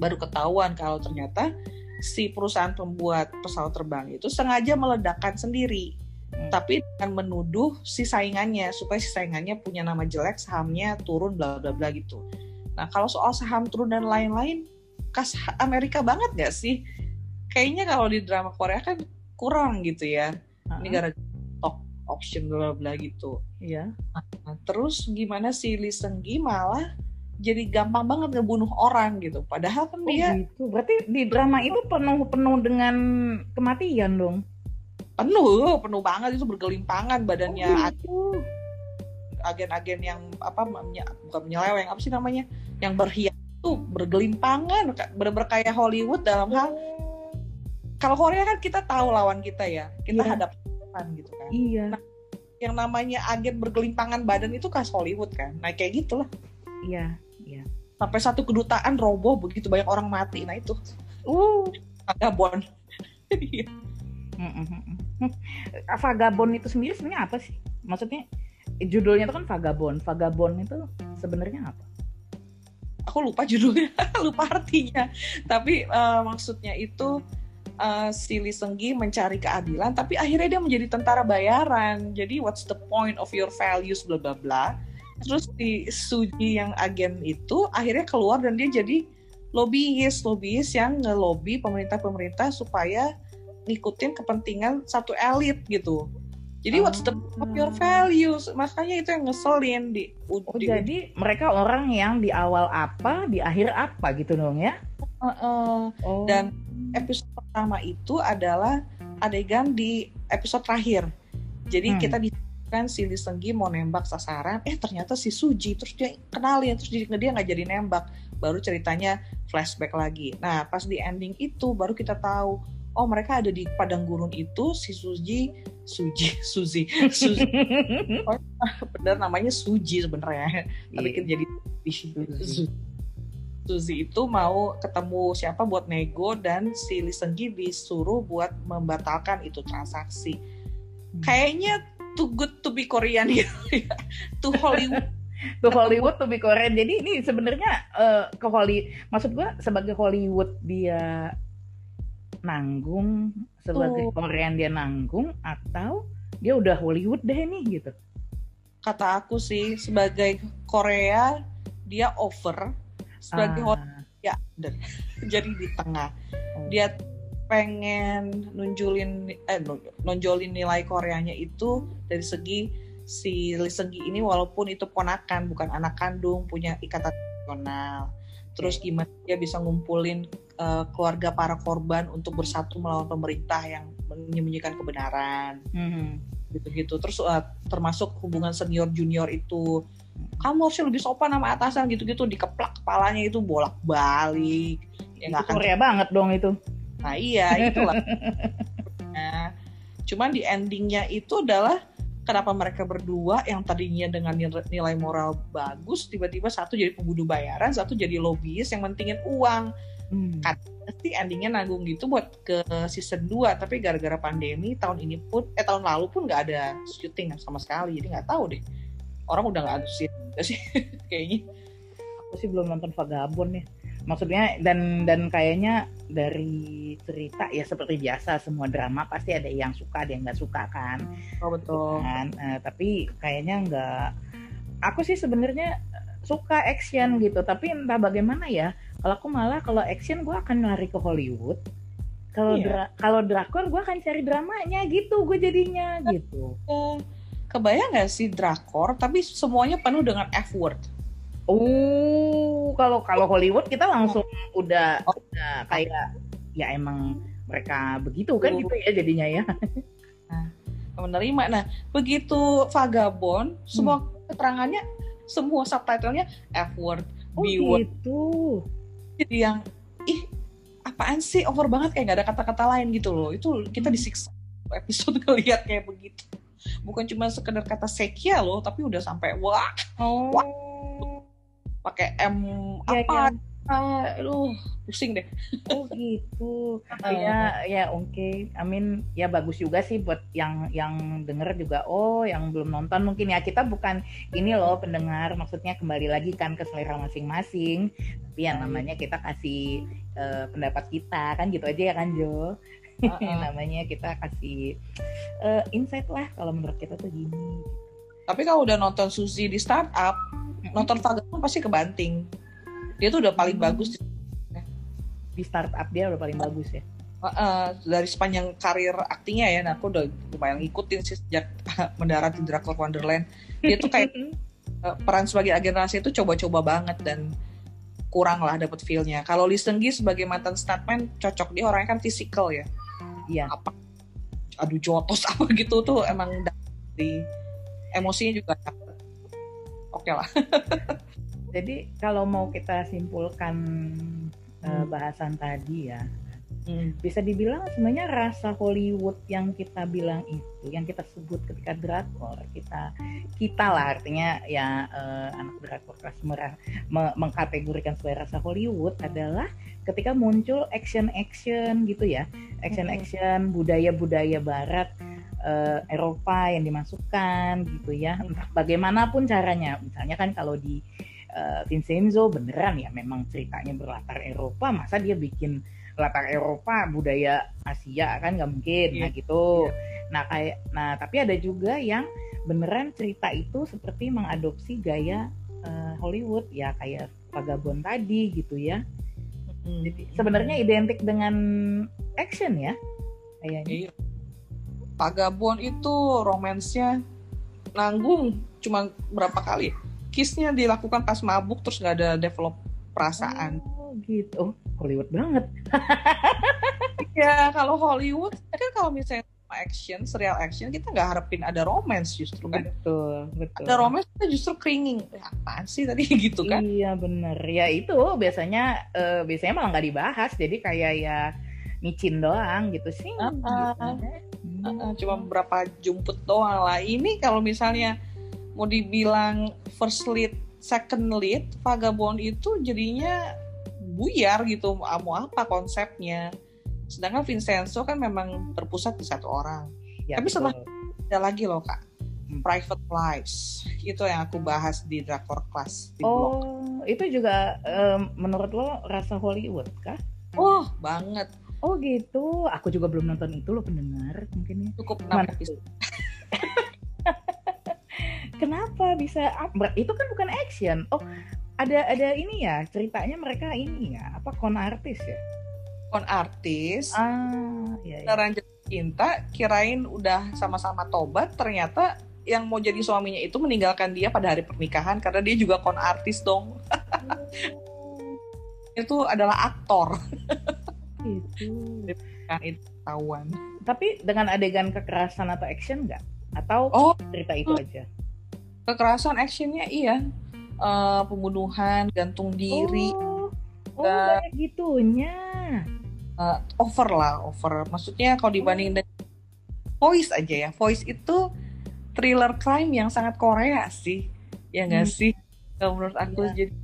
Speaker 2: baru ketahuan kalau ternyata si perusahaan pembuat pesawat terbang itu sengaja meledakkan sendiri hmm. tapi dengan menuduh si saingannya supaya si saingannya punya nama jelek sahamnya turun bla bla bla gitu nah kalau soal saham turun dan lain-lain kas Amerika banget gak sih kayaknya kalau di drama Korea kan kurang gitu ya uh-huh. ini gara stock option bla bla gitu
Speaker 1: iya
Speaker 2: nah, terus gimana si Lee Seung Gi malah jadi gampang banget ngebunuh orang gitu. Padahal kan oh, dia
Speaker 1: gitu. Berarti di drama itu penuh penuh dengan kematian dong
Speaker 2: penuh penuh banget itu bergelimpangan badannya. Oh, agen-agen yang apa bukan menyeleweng apa sih namanya? Yang berhias tuh bergelimpangan bener-bener kayak Hollywood dalam hal kalau Korea kan kita tahu lawan kita ya kita iya. hadapan gitu kan.
Speaker 1: Iya.
Speaker 2: Nah, yang namanya agen bergelimpangan badan itu khas Hollywood kan. Nah kayak gitulah.
Speaker 1: Iya iya.
Speaker 2: Sampai satu kedutaan roboh begitu banyak orang mati. Nah itu.
Speaker 1: Uh.
Speaker 2: Agak bon. <laughs>
Speaker 1: Iya. <laughs> Vagabond itu sendiri sebenarnya apa sih? Maksudnya judulnya itu kan Vagabond. Vagabond itu sebenarnya apa?
Speaker 2: Aku lupa judulnya, <laughs> lupa artinya. Tapi uh, maksudnya itu uh, si Lee Seunggi mencari keadilan, tapi akhirnya dia menjadi tentara bayaran. Jadi what's the point of your values bla bla bla. Terus di Suji yang agen itu akhirnya keluar dan dia jadi lobbyist, lobbyist yang ngelobi pemerintah-pemerintah supaya ngikutin kepentingan satu elit gitu. Jadi oh. what's the of your values? Makanya itu yang ngeselin di.
Speaker 1: Oh, di jadi mereka orang yang di awal apa, di akhir apa gitu dong ya?
Speaker 2: Uh, uh. Oh. Dan episode pertama itu adalah adegan di episode terakhir. Jadi hmm. kita kan si Lee mau nembak sasaran, eh ternyata si Suji terus dia kenalin terus dia nggak jadi nembak. Baru ceritanya flashback lagi. Nah pas di ending itu baru kita tahu oh mereka ada di padang gurun itu si Suji Suji <laughs> Suzi Suzi. <laughs> Oh, bener namanya Suji sebenarnya. Yeah. tapi kan jadi Suzi. Suzi itu mau ketemu siapa buat nego dan si Lee Seunggi disuruh buat membatalkan itu transaksi. Hmm. kayaknya too good to be Korean <laughs> ya. To Hollywood.
Speaker 1: To Hollywood to be Korean. Jadi ini sebenarnya uh, ke Hollywood maksud gua sebagai Hollywood dia nanggung sebagai oh. Korean dia nanggung atau dia udah Hollywood deh nih gitu
Speaker 2: kata aku sih sebagai Korea dia over sebagai ah. Hollywood ya <laughs> jadi di tengah oh. dia pengen nunjulin eh nonjolin nilai Koreanya itu dari segi si Lee Seung ini walaupun itu ponakan bukan anak kandung punya ikatan nasional terus gimana dia bisa ngumpulin uh, keluarga para korban untuk bersatu melawan pemerintah yang menyembunyikan kebenaran. Mm-hmm. gitu-gitu. Terus uh, termasuk hubungan senior junior itu kamu harusnya lebih sopan sama atasan gitu-gitu. Dikeplak kepalanya itu bolak balik
Speaker 1: ya nggak akan Korea banget dong itu.
Speaker 2: Nah iya itulah. <laughs> Nah, cuman di endingnya itu adalah kenapa mereka berdua yang tadinya dengan nilai moral bagus tiba-tiba satu jadi pembunuh bayaran satu jadi lobbyis yang mentingin uang. Hmm. kan sih endingnya nanggung gitu buat ke season 2 tapi gara-gara pandemi tahun ini pun eh tahun lalu pun nggak ada syuting sama sekali jadi nggak tahu deh. Orang udah nggak antusias sih <laughs> kayaknya.
Speaker 1: Aku sih belum nonton Vagabond ya maksudnya dan dan kayaknya dari cerita ya seperti biasa semua drama pasti ada yang suka ada yang nggak suka kan?
Speaker 2: Oh betul.
Speaker 1: Kan? Uh, tapi kayaknya nggak aku sih sebenarnya suka action gitu. Tapi entah bagaimana ya kalau aku malah kalau action gue akan lari ke Hollywood. Kalau iya. dra kalau drakor gue akan cari dramanya gitu gue jadinya gitu.
Speaker 2: kebayang nggak sih drakor tapi semuanya penuh dengan F word
Speaker 1: Oh, kalau kalau Hollywood kita langsung udah oh. udah kayak ya emang mereka begitu kan gitu ya jadinya ya.
Speaker 2: Nah, menerima. Nah, begitu Vagabond, hmm. semua keterangannya, semua subtitlenya F word,
Speaker 1: oh, B word. Gitu.
Speaker 2: Jadi yang ih apaan sih over banget kayak gak ada kata-kata lain gitu loh. Itu kita hmm. disiksa episode <laughs> ngeliat kayak begitu. Bukan cuma sekedar kata sekia loh, tapi udah sampai wah, oh. wah pakai M ya, apa? ya. lu pusing deh.
Speaker 1: Oh gitu. <laughs> Ya ya oke. Okay. I mean ya bagus juga sih buat yang yang denger juga oh yang belum nonton mungkin ya. Kita bukan ini loh pendengar. Maksudnya kembali lagi kan ke selera masing-masing. Tapi yang namanya kita kasih uh, pendapat kita kan gitu aja ya kan Jo? <laughs> Uh-uh. namanya kita kasih uh, insight lah kalau menurut kita tuh gini.
Speaker 2: Tapi kalau udah nonton Suzy di startup nonton Vagabond pasti kebanting. Dia tuh udah paling hmm. bagus
Speaker 1: di startup dia udah paling bagus ya?
Speaker 2: Uh, dari sepanjang karir aktingnya ya nah aku udah lumayan ngikutin sih sejak <laughs> mendarat di Drakor Wonderland. Dia tuh kayak uh, <laughs> peran sebagai agen rahasia itu coba-coba banget dan kurang lah dapet feelnya. Kalau Lee Seung Gi sebagai mantan stuntman cocok. Dia orangnya kan fisikal ya.
Speaker 1: Iya.
Speaker 2: Apa? Aduh jotos <laughs> apa gitu tuh emang di emosinya juga oke okay lah <laughs>
Speaker 1: jadi kalau mau kita simpulkan eh, hmm. uh, bahasan tadi ya hmm. bisa dibilang sebenarnya rasa Hollywood yang kita bilang itu yang kita sebut ketika drakor kita kita lah artinya ya uh, anak drakor kelas merah me mengkategorikan sebagai rasa Hollywood adalah ketika muncul action action gitu ya action action budaya budaya Barat uh, Eropa yang dimasukkan gitu ya. Entah bagaimanapun caranya. Misalnya kan kalau di uh, Vincenzo beneran ya memang ceritanya berlatar Eropa masa dia bikin latar Eropa budaya Asia kan nggak mungkin. Yeah. nah gitu. Yeah. nah kayak nah tapi ada juga yang beneran cerita itu seperti mengadopsi gaya uh, Hollywood. Ya kayak Vagabond tadi gitu ya. Jadi sebenarnya identik dengan action ya kayaknya.
Speaker 2: Iya. Vagabond itu romansnya nanggung cuma berapa kali Kissnya dilakukan pas mabuk terus nggak ada develop perasaan.
Speaker 1: Oh gitu, oh, Hollywood banget. <laughs>
Speaker 2: ya kalau Hollywood kan kalau misalnya action, serial action kita nggak harapin ada romance justru kan.
Speaker 1: Betul, betul.
Speaker 2: Ada romance kita justru cringing. Eh, apaan sih tadi <laughs> gitu kan?
Speaker 1: Iya bener. Ya itu biasanya uh, biasanya malah nggak dibahas. Jadi kayak ya micin doang gitu sih. Uh, uh,
Speaker 2: gitu uh, cuma beberapa jumput doang lah. Ini kalau misalnya mau dibilang first lead second lead vagabond itu jadinya buyar gitu mau apa konsepnya. Sedangkan Vincenzo kan memang terpusat di satu orang. Ya, tapi setelah ada lagi loh kak. Hmm. private lives. Itu yang aku bahas di drakor class di
Speaker 1: oh blog. itu juga um, menurut lo rasa Hollywood kah?
Speaker 2: Oh banget
Speaker 1: Oh gitu, aku juga belum nonton itu loh pendengar mungkin ya.
Speaker 2: Cukup enam episode. <laughs>
Speaker 1: Kenapa bisa? Itu kan bukan action. Oh, ada ada ini ya ceritanya mereka ini ya apa kon artis ya?
Speaker 2: Kon artis.
Speaker 1: Ah, iya.
Speaker 2: iya. cinta, kirain udah sama-sama tobat, ternyata yang mau jadi suaminya itu meninggalkan dia pada hari pernikahan karena dia juga kon artis dong. Oh. <laughs> itu adalah aktor. <laughs>
Speaker 1: itu
Speaker 2: kan itu tahuan
Speaker 1: tapi dengan adegan kekerasan atau action nggak atau oh, cerita itu aja
Speaker 2: kekerasan actionnya iya uh, pembunuhan, gantung diri.
Speaker 1: Oh, oh kayak gitunya.
Speaker 2: Uh, over lah, over. Maksudnya kalau dibanding dengan Voice aja ya, Voice itu thriller crime yang sangat Korea sih, ya nggak hmm. sih? Kalau menurut aku yeah. jadi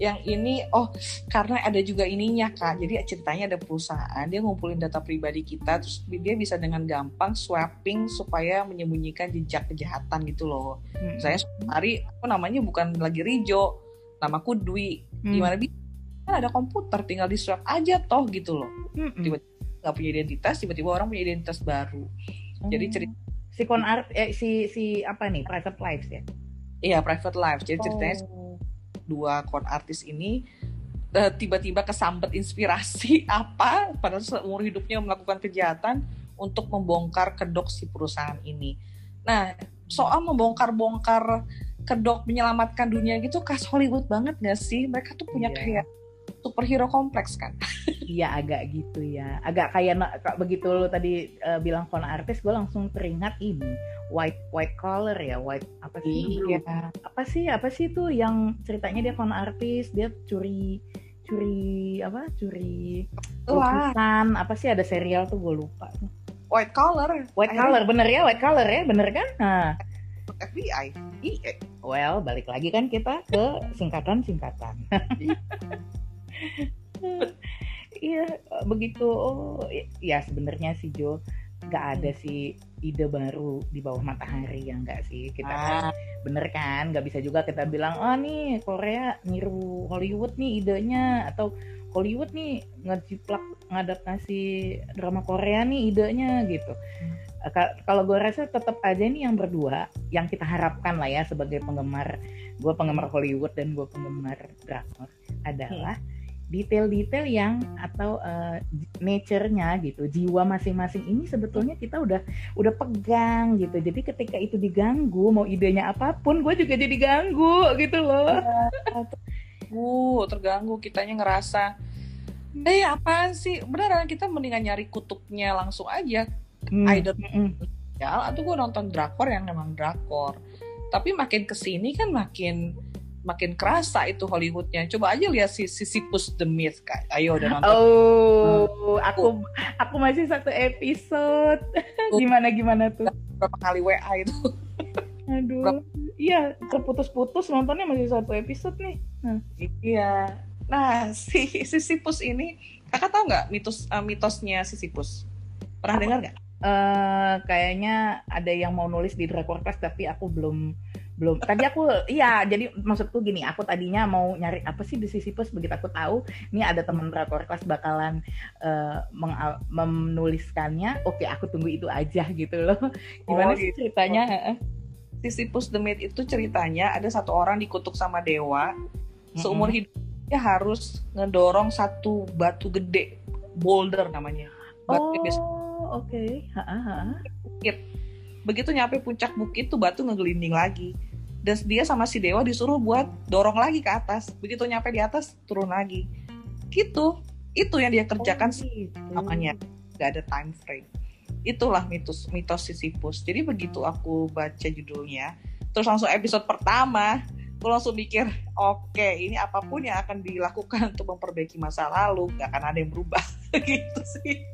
Speaker 2: yang ini oh karena ada juga ininya kak jadi ceritanya ada perusahaan dia ngumpulin data pribadi kita terus dia bisa dengan gampang swapping supaya menyembunyikan jejak kejahatan gitu loh hmm. saya hari aku namanya bukan lagi Rijo namaku Dwi hmm. gimana bisa kan ada komputer tinggal di swap aja toh gitu loh hmm. tiba-tiba nggak punya identitas tiba-tiba orang punya identitas baru hmm. jadi cerita
Speaker 1: si kon art eh, si si apa nih private lives ya
Speaker 2: iya private lives jadi ceritanya oh dua kon artis ini uh, tiba-tiba kesambet inspirasi <laughs> apa pada seumur hidupnya melakukan kejahatan untuk membongkar kedok si perusahaan ini. Nah, soal membongkar-bongkar kedok menyelamatkan dunia gitu khas Hollywood banget gak sih? Mereka tuh punya yeah. kayak superhero kompleks kan?
Speaker 1: Iya agak gitu ya, agak kayak begitu lo tadi uh, bilang kon artis, gue langsung teringat ini white white collar ya, white apa sih? Iya. Apa sih apa sih itu yang ceritanya dia kon artis, dia curi curi apa? Curi lukisan apa sih ada serial tuh gue lupa.
Speaker 2: White collar.
Speaker 1: White collar bener ya, white collar ya, bener kan? Nah.
Speaker 2: FBI.
Speaker 1: Iya. Well, balik lagi kan kita ke singkatan-singkatan. <laughs> Iya, begitu. Oh, ya sebenarnya sih Jo, nggak ada hmm. sih ide baru di bawah matahari ya nggak sih kita kan ah. bener kan nggak bisa juga kita bilang oh nih Korea niru Hollywood nih idenya atau Hollywood nih ngejiplak ngadaptasi drama Korea nih idenya gitu hmm. kalau gue rasa tetap aja nih yang berdua yang kita harapkan lah ya sebagai penggemar gue penggemar Hollywood dan gue penggemar drakor adalah hmm detail-detail yang atau uh, nature-nya gitu jiwa masing-masing ini sebetulnya kita udah udah pegang gitu jadi ketika itu diganggu mau idenya apa pun gue juga jadi ganggu gitu loh
Speaker 2: uh terganggu kitanya ngerasa eh apaan sih beneran kita mendingan nyari kutubnya langsung aja hmm. either hmm. ya atau gue nonton drakor yang memang drakor tapi makin ke sini kan makin makin kerasa itu Hollywoodnya. Coba aja lihat si Sisyphus the Myth, kak. Ayo udah nonton.
Speaker 1: Oh, aku aku masih satu episode. <laughs> gimana gimana tuh?
Speaker 2: Berapa kali WA itu? <laughs>
Speaker 1: Aduh, Berapa? iya terputus-putus nontonnya masih satu episode nih.
Speaker 2: Nah. Iya. Nah, si Sisyphus ini, kakak tahu nggak mitos uh, mitosnya Sisyphus? Pernah dengar nggak?
Speaker 1: Uh, kayaknya ada yang mau nulis di Drakor Class tapi aku belum belum. Tadi aku iya jadi maksudku gini aku tadinya mau nyari apa sih di Sisyphus begitu aku tahu ini ada teman drakor kelas bakalan uh, menuliskannya oke aku tunggu itu aja gitu loh. Gimana oh, sih gitu. ceritanya?
Speaker 2: Sisyphus the Myth itu ceritanya ada satu orang dikutuk sama dewa. Seumur mm -hmm. hidupnya harus ngedorong satu batu gede boulder namanya.
Speaker 1: Batu oh oke. Okay.
Speaker 2: begitu nyampe puncak bukit tuh batu ngegelinding lagi dan dia sama si dewa disuruh buat dorong lagi ke atas. Begitu nyampe di atas turun lagi. Gitu. Itu yang dia kerjakan oh, gitu. namanya. Gak ada time frame. Itulah mitos mitos Sisyphus. Jadi begitu aku baca judulnya terus langsung episode pertama aku langsung mikir oke okay, ini apa pun yang akan dilakukan untuk memperbaiki masa lalu gak akan ada yang berubah. <laughs> Gitu sih.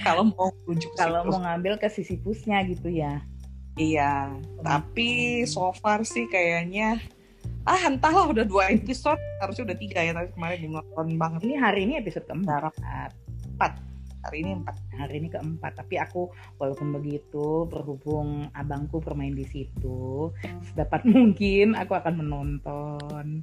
Speaker 2: Kalau mau rujuk
Speaker 1: kalau mau ngambil ke Sisyphusnya gitu ya
Speaker 2: Iya, tapi so far sih kayaknya ah entahlah udah dua episode harusnya udah tiga ya tapi kemarin nonton banget.
Speaker 1: Ini hari ini episode keempat.
Speaker 2: Empat. Hari ini empat.
Speaker 1: Hari ini keempat. Tapi aku walaupun begitu berhubung abangku bermain di situ, sedapat <laughs> mungkin aku akan menonton.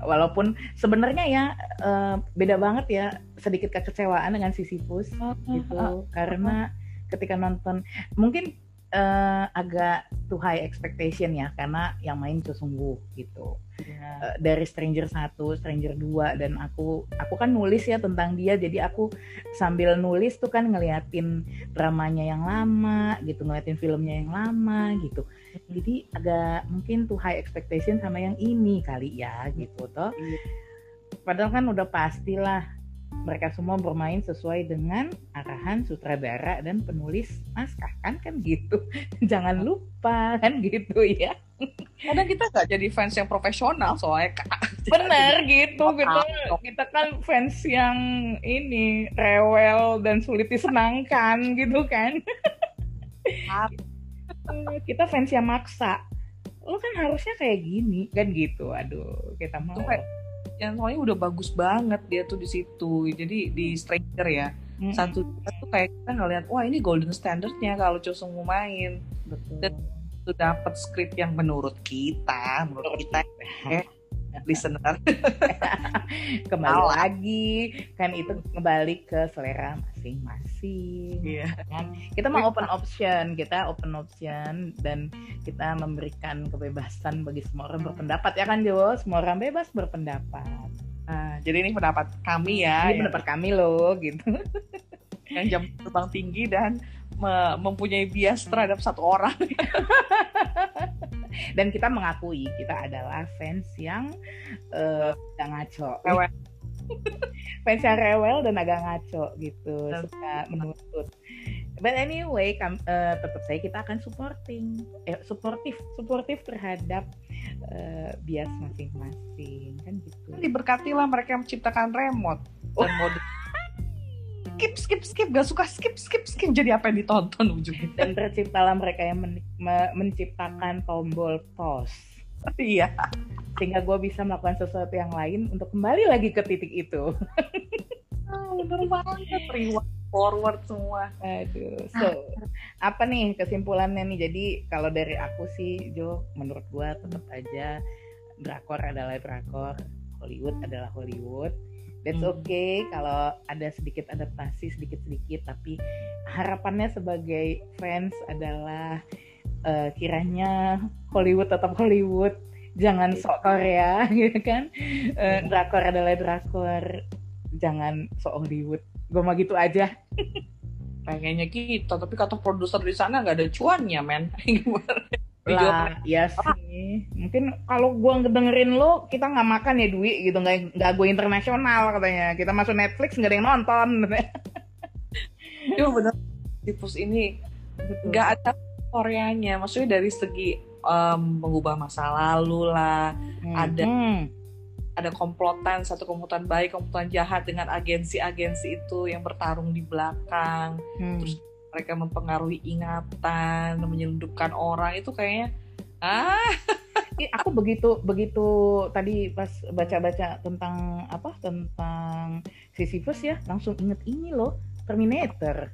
Speaker 1: Walaupun sebenarnya ya uh, beda banget ya sedikit kekecewaan dengan Sisyphus gitu karena ketika nonton mungkin uh, agak too high expectation ya karena yang main tuh sungguh gitu yeah. Iya. uh, dari Stranger satu, Stranger 2 dan aku aku kan nulis ya tentang dia jadi aku sambil nulis tuh kan ngeliatin dramanya yang lama gitu ngeliatin filmnya yang lama gitu jadi agak mungkin too high expectation sama yang ini kali ya gitu toh yeah. padahal kan udah pastilah mereka semua bermain sesuai dengan arahan sutradara dan penulis naskah. Kan kan gitu. <laughs> Jangan lupa kan gitu ya.
Speaker 2: Kadang kita nggak jadi fans yang profesional soalnya kak. <laughs>
Speaker 1: Bener gitu kita kita kan fans yang ini rewel dan sulit disenangkan <laughs> gitu kan. Kita fans yang maksa. Lo kan harusnya kayak gini. Kan gitu aduh kita mau
Speaker 2: yang soalnya udah bagus banget dia tuh di situ. Jadi di Stranger ya. Mm-hmm. satu tuh kayak kita ngeliat wah ini golden standardnya kalau Chosung mau main. Betul. dan itu dapat skrip yang menurut kita menurut kita eh, listener. <laughs>
Speaker 1: Kembali lagi. Kan itu kembali ke selera masing-masing yeah. kan. Kita mau open option kita open option dan kita memberikan kebebasan bagi semua orang berpendapat. Ya kan Jo? Semua orang bebas berpendapat.
Speaker 2: Nah, jadi ini pendapat kami ya
Speaker 1: ini ya. pendapat kami loh gitu.
Speaker 2: yang jam terbang tinggi dan mempunyai bias terhadap satu orang.
Speaker 1: Dan kita mengakui kita adalah fans yang uh, agak ngaco fans yang rewel dan agak ngaco gitu suka menuntut. But anyway kam, uh, tetap saya kita akan supporting eh, supportif supportif terhadap uh, bias masing-masing kan gitu.
Speaker 2: Diberkatilah mereka yang menciptakan remote dan <laughs> mode. Skip skip skip gak suka skip skip skip jadi apa yang ditonton ujungnya?
Speaker 1: Dan terciptalah mereka yang men me menciptakan tombol pause <laughs>
Speaker 2: iya.
Speaker 1: Sehingga gue bisa melakukan sesuatu yang lain untuk kembali lagi ke titik itu.
Speaker 2: Oh, bener banget. Rewind forward semua.
Speaker 1: Aduh so apa nih kesimpulannya nih? Jadi kalau dari aku sih Jo menurut gue tetap aja drakor adalah drakor. Hollywood adalah Hollywood. That's hmm. okay kalau ada sedikit adaptasi sedikit-sedikit tapi harapannya sebagai fans adalah uh, kiranya Hollywood tetap Hollywood jangan iya. sok Korea gitu <laughs> kan? Uh, drakor adalah drakor jangan sok Hollywood. Gue mau gitu aja. <laughs>
Speaker 2: Pengennya kita tapi kata produser di sana nggak ada cuannya men. <laughs>
Speaker 1: Lah ya sih. Mungkin kalau gua dengerin lo kita nggak makan ya duit gitu. Nggak nggak gue internasional katanya. Kita masuk Netflix nggak ada yang nonton.
Speaker 2: Iya bener. Tipus ini. Nggak ada Koreanya maksudnya dari segi um, mengubah masa lalu lah hmm. ada ada komplotan satu komplotan baik komplotan jahat dengan agensi-agensi itu yang bertarung di belakang hmm. terus mereka mempengaruhi ingatan, menyelundupkan orang itu kayaknya ah
Speaker 1: aku begitu begitu tadi pas baca-baca tentang apa tentang Sisyphus ya langsung inget ini loh Terminator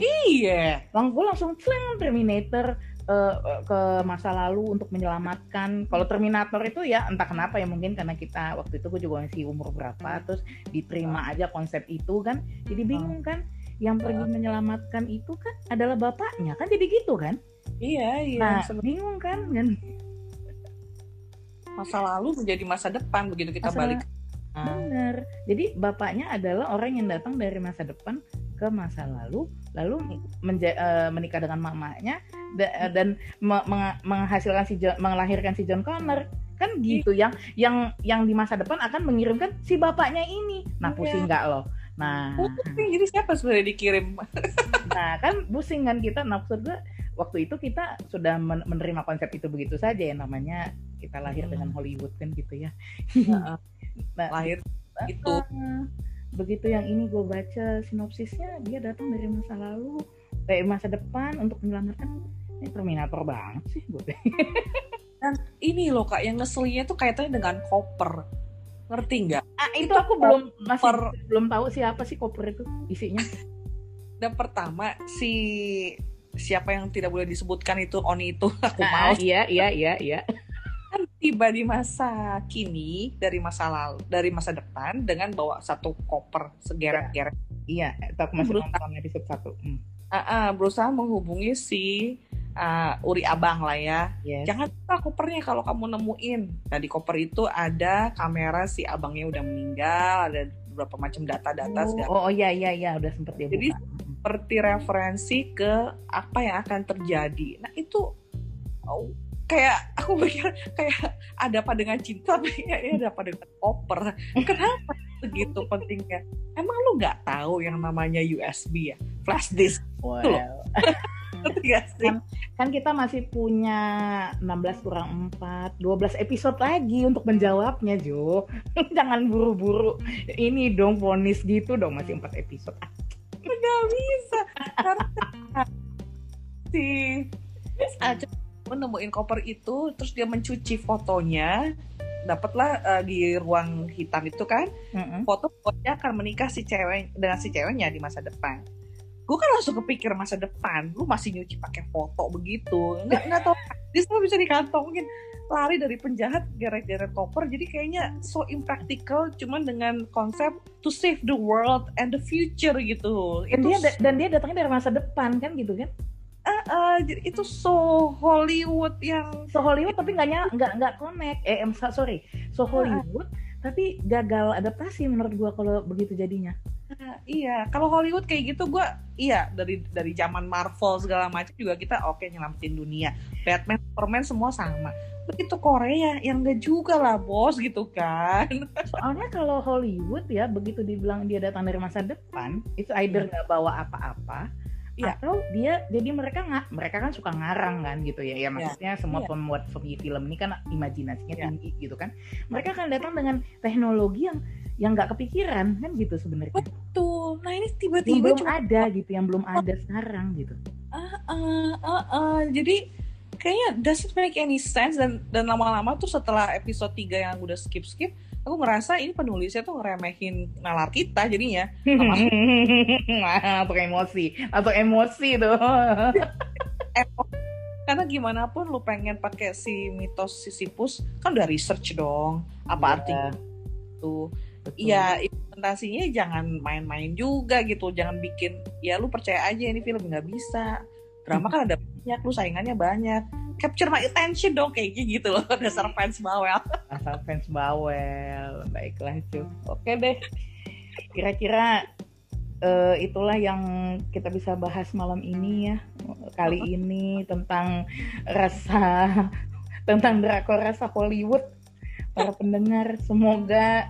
Speaker 2: iya.
Speaker 1: Bang gue langsung slang Terminator uh, ke masa lalu untuk menyelamatkan. Kalau Terminator itu ya entah kenapa ya mungkin karena kita waktu itu gue juga masih umur berapa terus diterima aja konsep itu kan. Jadi bingung kan yang pergi menyelamatkan itu kan adalah bapaknya. Kan jadi gitu kan?
Speaker 2: Iya iya
Speaker 1: nah bingung kan kan?
Speaker 2: Masa lalu menjadi masa depan begitu kita masa, balik.
Speaker 1: Benar jadi bapaknya adalah orang yang datang dari masa depan ke masa lalu lalu menja- uh, menikah dengan mamanya da- dan me- meng- menghasilkan si John, melahirkan si John Connor. Kan gitu yang yang yang di masa depan akan mengirimkan si bapaknya ini. Nah iya. pusing nggak loh Nah,
Speaker 2: pusing. Jadi siapa sebenarnya dikirim? <laughs>
Speaker 1: nah, kan pusing kan kita. Maksud gue waktu itu kita sudah menerima konsep itu begitu saja ya. Namanya kita lahir hmm. dengan Hollywood kan gitu ya. <laughs>
Speaker 2: nah, lahir itu
Speaker 1: begitu yang ini gue baca sinopsisnya dia datang dari masa lalu dari masa depan untuk menyelamatkan ini Terminator banget sih gue. <laughs>
Speaker 2: Dan ini loh kak yang ngeselnya tuh kaitannya dengan koper ngerti nggak?
Speaker 1: Ah, itu, aku belum masih belum tahu siapa sih koper itu isinya.
Speaker 2: Dan pertama si siapa yang tidak boleh disebutkan itu Oni itu <laughs> aku
Speaker 1: ah, mau. Iya iya iya iya.
Speaker 2: Kan tiba di masa kini dari masa lalu dari masa depan dengan bawa satu koper segeret-geret.
Speaker 1: Iya, aku masih nonton episode satu. Hmm.
Speaker 2: Uh, uh, berusaha menghubungi si uh, Uri Abang lah ya. Yes. Jangan lupa kopernya kalau kamu nemuin. Nah di koper itu ada kamera si abangnya udah meninggal, ada beberapa macam data-data.
Speaker 1: Oh, oh, iya iya iya udah sempet dia
Speaker 2: Jadi seperti referensi ke apa yang akan terjadi. Nah itu oh, kayak aku pikir kayak ada apa dengan cinta tapi <laughs> ya ada apa dengan koper. Kenapa segitu pentingnya? Emang lu nggak tahu yang namanya USB ya? Flash disk.
Speaker 1: Wow.
Speaker 2: ya <laughs> sih?
Speaker 1: Kan, kan kita masih punya 16 kurang 4 12 episode lagi untuk menjawabnya Jo. <laughs> Jangan buru-buru. Ini dong vonis gitu dong masih 4 episode.
Speaker 2: Nggak bisa. Karena si aja nemuin koper itu terus dia mencuci fotonya. Dapatlah eh, di ruang hitam itu kan
Speaker 1: Mm-mm.
Speaker 2: foto dia akan menikah si cewek dengan si ceweknya di masa depan. Gue kan langsung kepikir masa depan lu masih nyuci pakai foto begitu. Nggak nggak tahu dia semua bisa dikantongin lari dari penjahat geret-geret koper. Jadi kayaknya so impractical cuman dengan konsep to save the world and the future gitu.
Speaker 1: Dan
Speaker 2: itu
Speaker 1: dia da- dan dia datangnya dari masa depan kan gitu kan
Speaker 2: Ah, ah, jadi itu so Hollywood yang
Speaker 1: so Hollywood tapi nggak nggak nggak connect. Eh so- sorry. So Hollywood tapi gagal adaptasi menurut gua kalau begitu jadinya.
Speaker 2: Ah, iya. Kalau Hollywood kayak gitu gue iya dari dari zaman Marvel segala macam juga kita oke nyelamatin dunia. Batman Superman semua sama. Begitu Korea yang enggak juga lah bos gitu kan. <laughs>
Speaker 1: Soalnya kalau Hollywood ya begitu dibilang dia datang dari masa depan itu either nggak bawa apa-apa
Speaker 2: Iya.
Speaker 1: atau dia jadi mereka nggak mereka kan suka ngarang kan gitu ya ya maksudnya semua
Speaker 2: Iya.
Speaker 1: pembuat film ini kan imajinasinya
Speaker 2: Iya.
Speaker 1: tinggi gitu kan mereka akan datang dengan teknologi yang yang nggak kepikiran kan gitu sebenarnya
Speaker 2: tuh nah ini tiba-tiba
Speaker 1: belum
Speaker 2: cuma
Speaker 1: ada gitu yang belum ada sekarang gitu
Speaker 2: ah, ah, ah, ah. jadi kayaknya doesn't make any sense dan dan lama-lama tuh setelah episode 3 yang udah skip skip aku ngerasa ini penulisnya tuh ngeremehin nalar kita jadinya <laughs>
Speaker 1: atau emosi atau emosi tuh <laughs>
Speaker 2: karena gimana pun lu pengen pakai si mitos Sisyphus kan udah research dong apa
Speaker 1: Iya.
Speaker 2: artinya itu
Speaker 1: Betul.
Speaker 2: Iya, implementasinya jangan main-main juga gitu. Jangan bikin, ya lu percaya aja ini film nggak bisa. Drama kan ada banyak, lu saingannya banyak. Capture my attention dong kayaknya gitu loh, <laughs> dasar fans bawel.
Speaker 1: asal fans bawel. Baiklah cu oke deh. Kira-kira eh, itulah yang kita bisa bahas malam ini ya. Kali ini tentang rasa <laughs> tentang drakor rasa Hollywood. Para pendengar semoga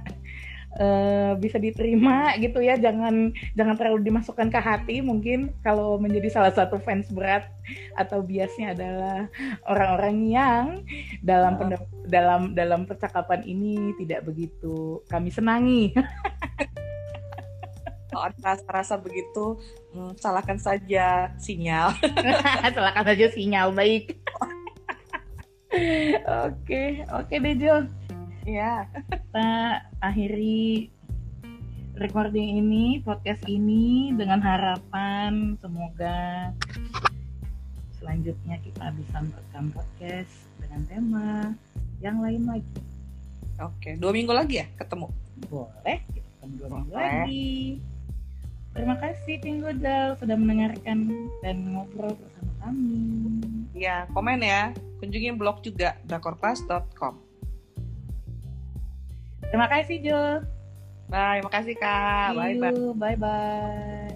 Speaker 1: eh, bisa diterima gitu ya. Jangan jangan terlalu dimasukkan ke hati. Mungkin kalau menjadi salah satu fans berat atau biasnya adalah orang-orang yang dalam pendap- dalam dalam percakapan ini tidak begitu kami senangi. <laughs>
Speaker 2: Kalau rasa-rasa begitu, hmm, salahkan saja sinyal. <laughs>
Speaker 1: silakan saja sinyal baik. <laughs> Oke oke deh Jo
Speaker 2: Ya,
Speaker 1: kita akhiri recording ini podcast ini dengan harapan semoga selanjutnya kita bisa merekam podcast dengan tema yang lain lagi
Speaker 2: oke. Dua minggu lagi ya ketemu.
Speaker 1: boleh kita ketemu dua minggu
Speaker 2: Boleh.
Speaker 1: lagi terima kasih Tinggodal sudah mendengarkan dan ngobrol bersama kami
Speaker 2: Ya, komen ya. Kunjungi blog juga, drakorclass.com.
Speaker 1: terima kasih Jo
Speaker 2: Bye, makasih Kak.
Speaker 1: See
Speaker 2: Bye-bye.
Speaker 1: you. bye bye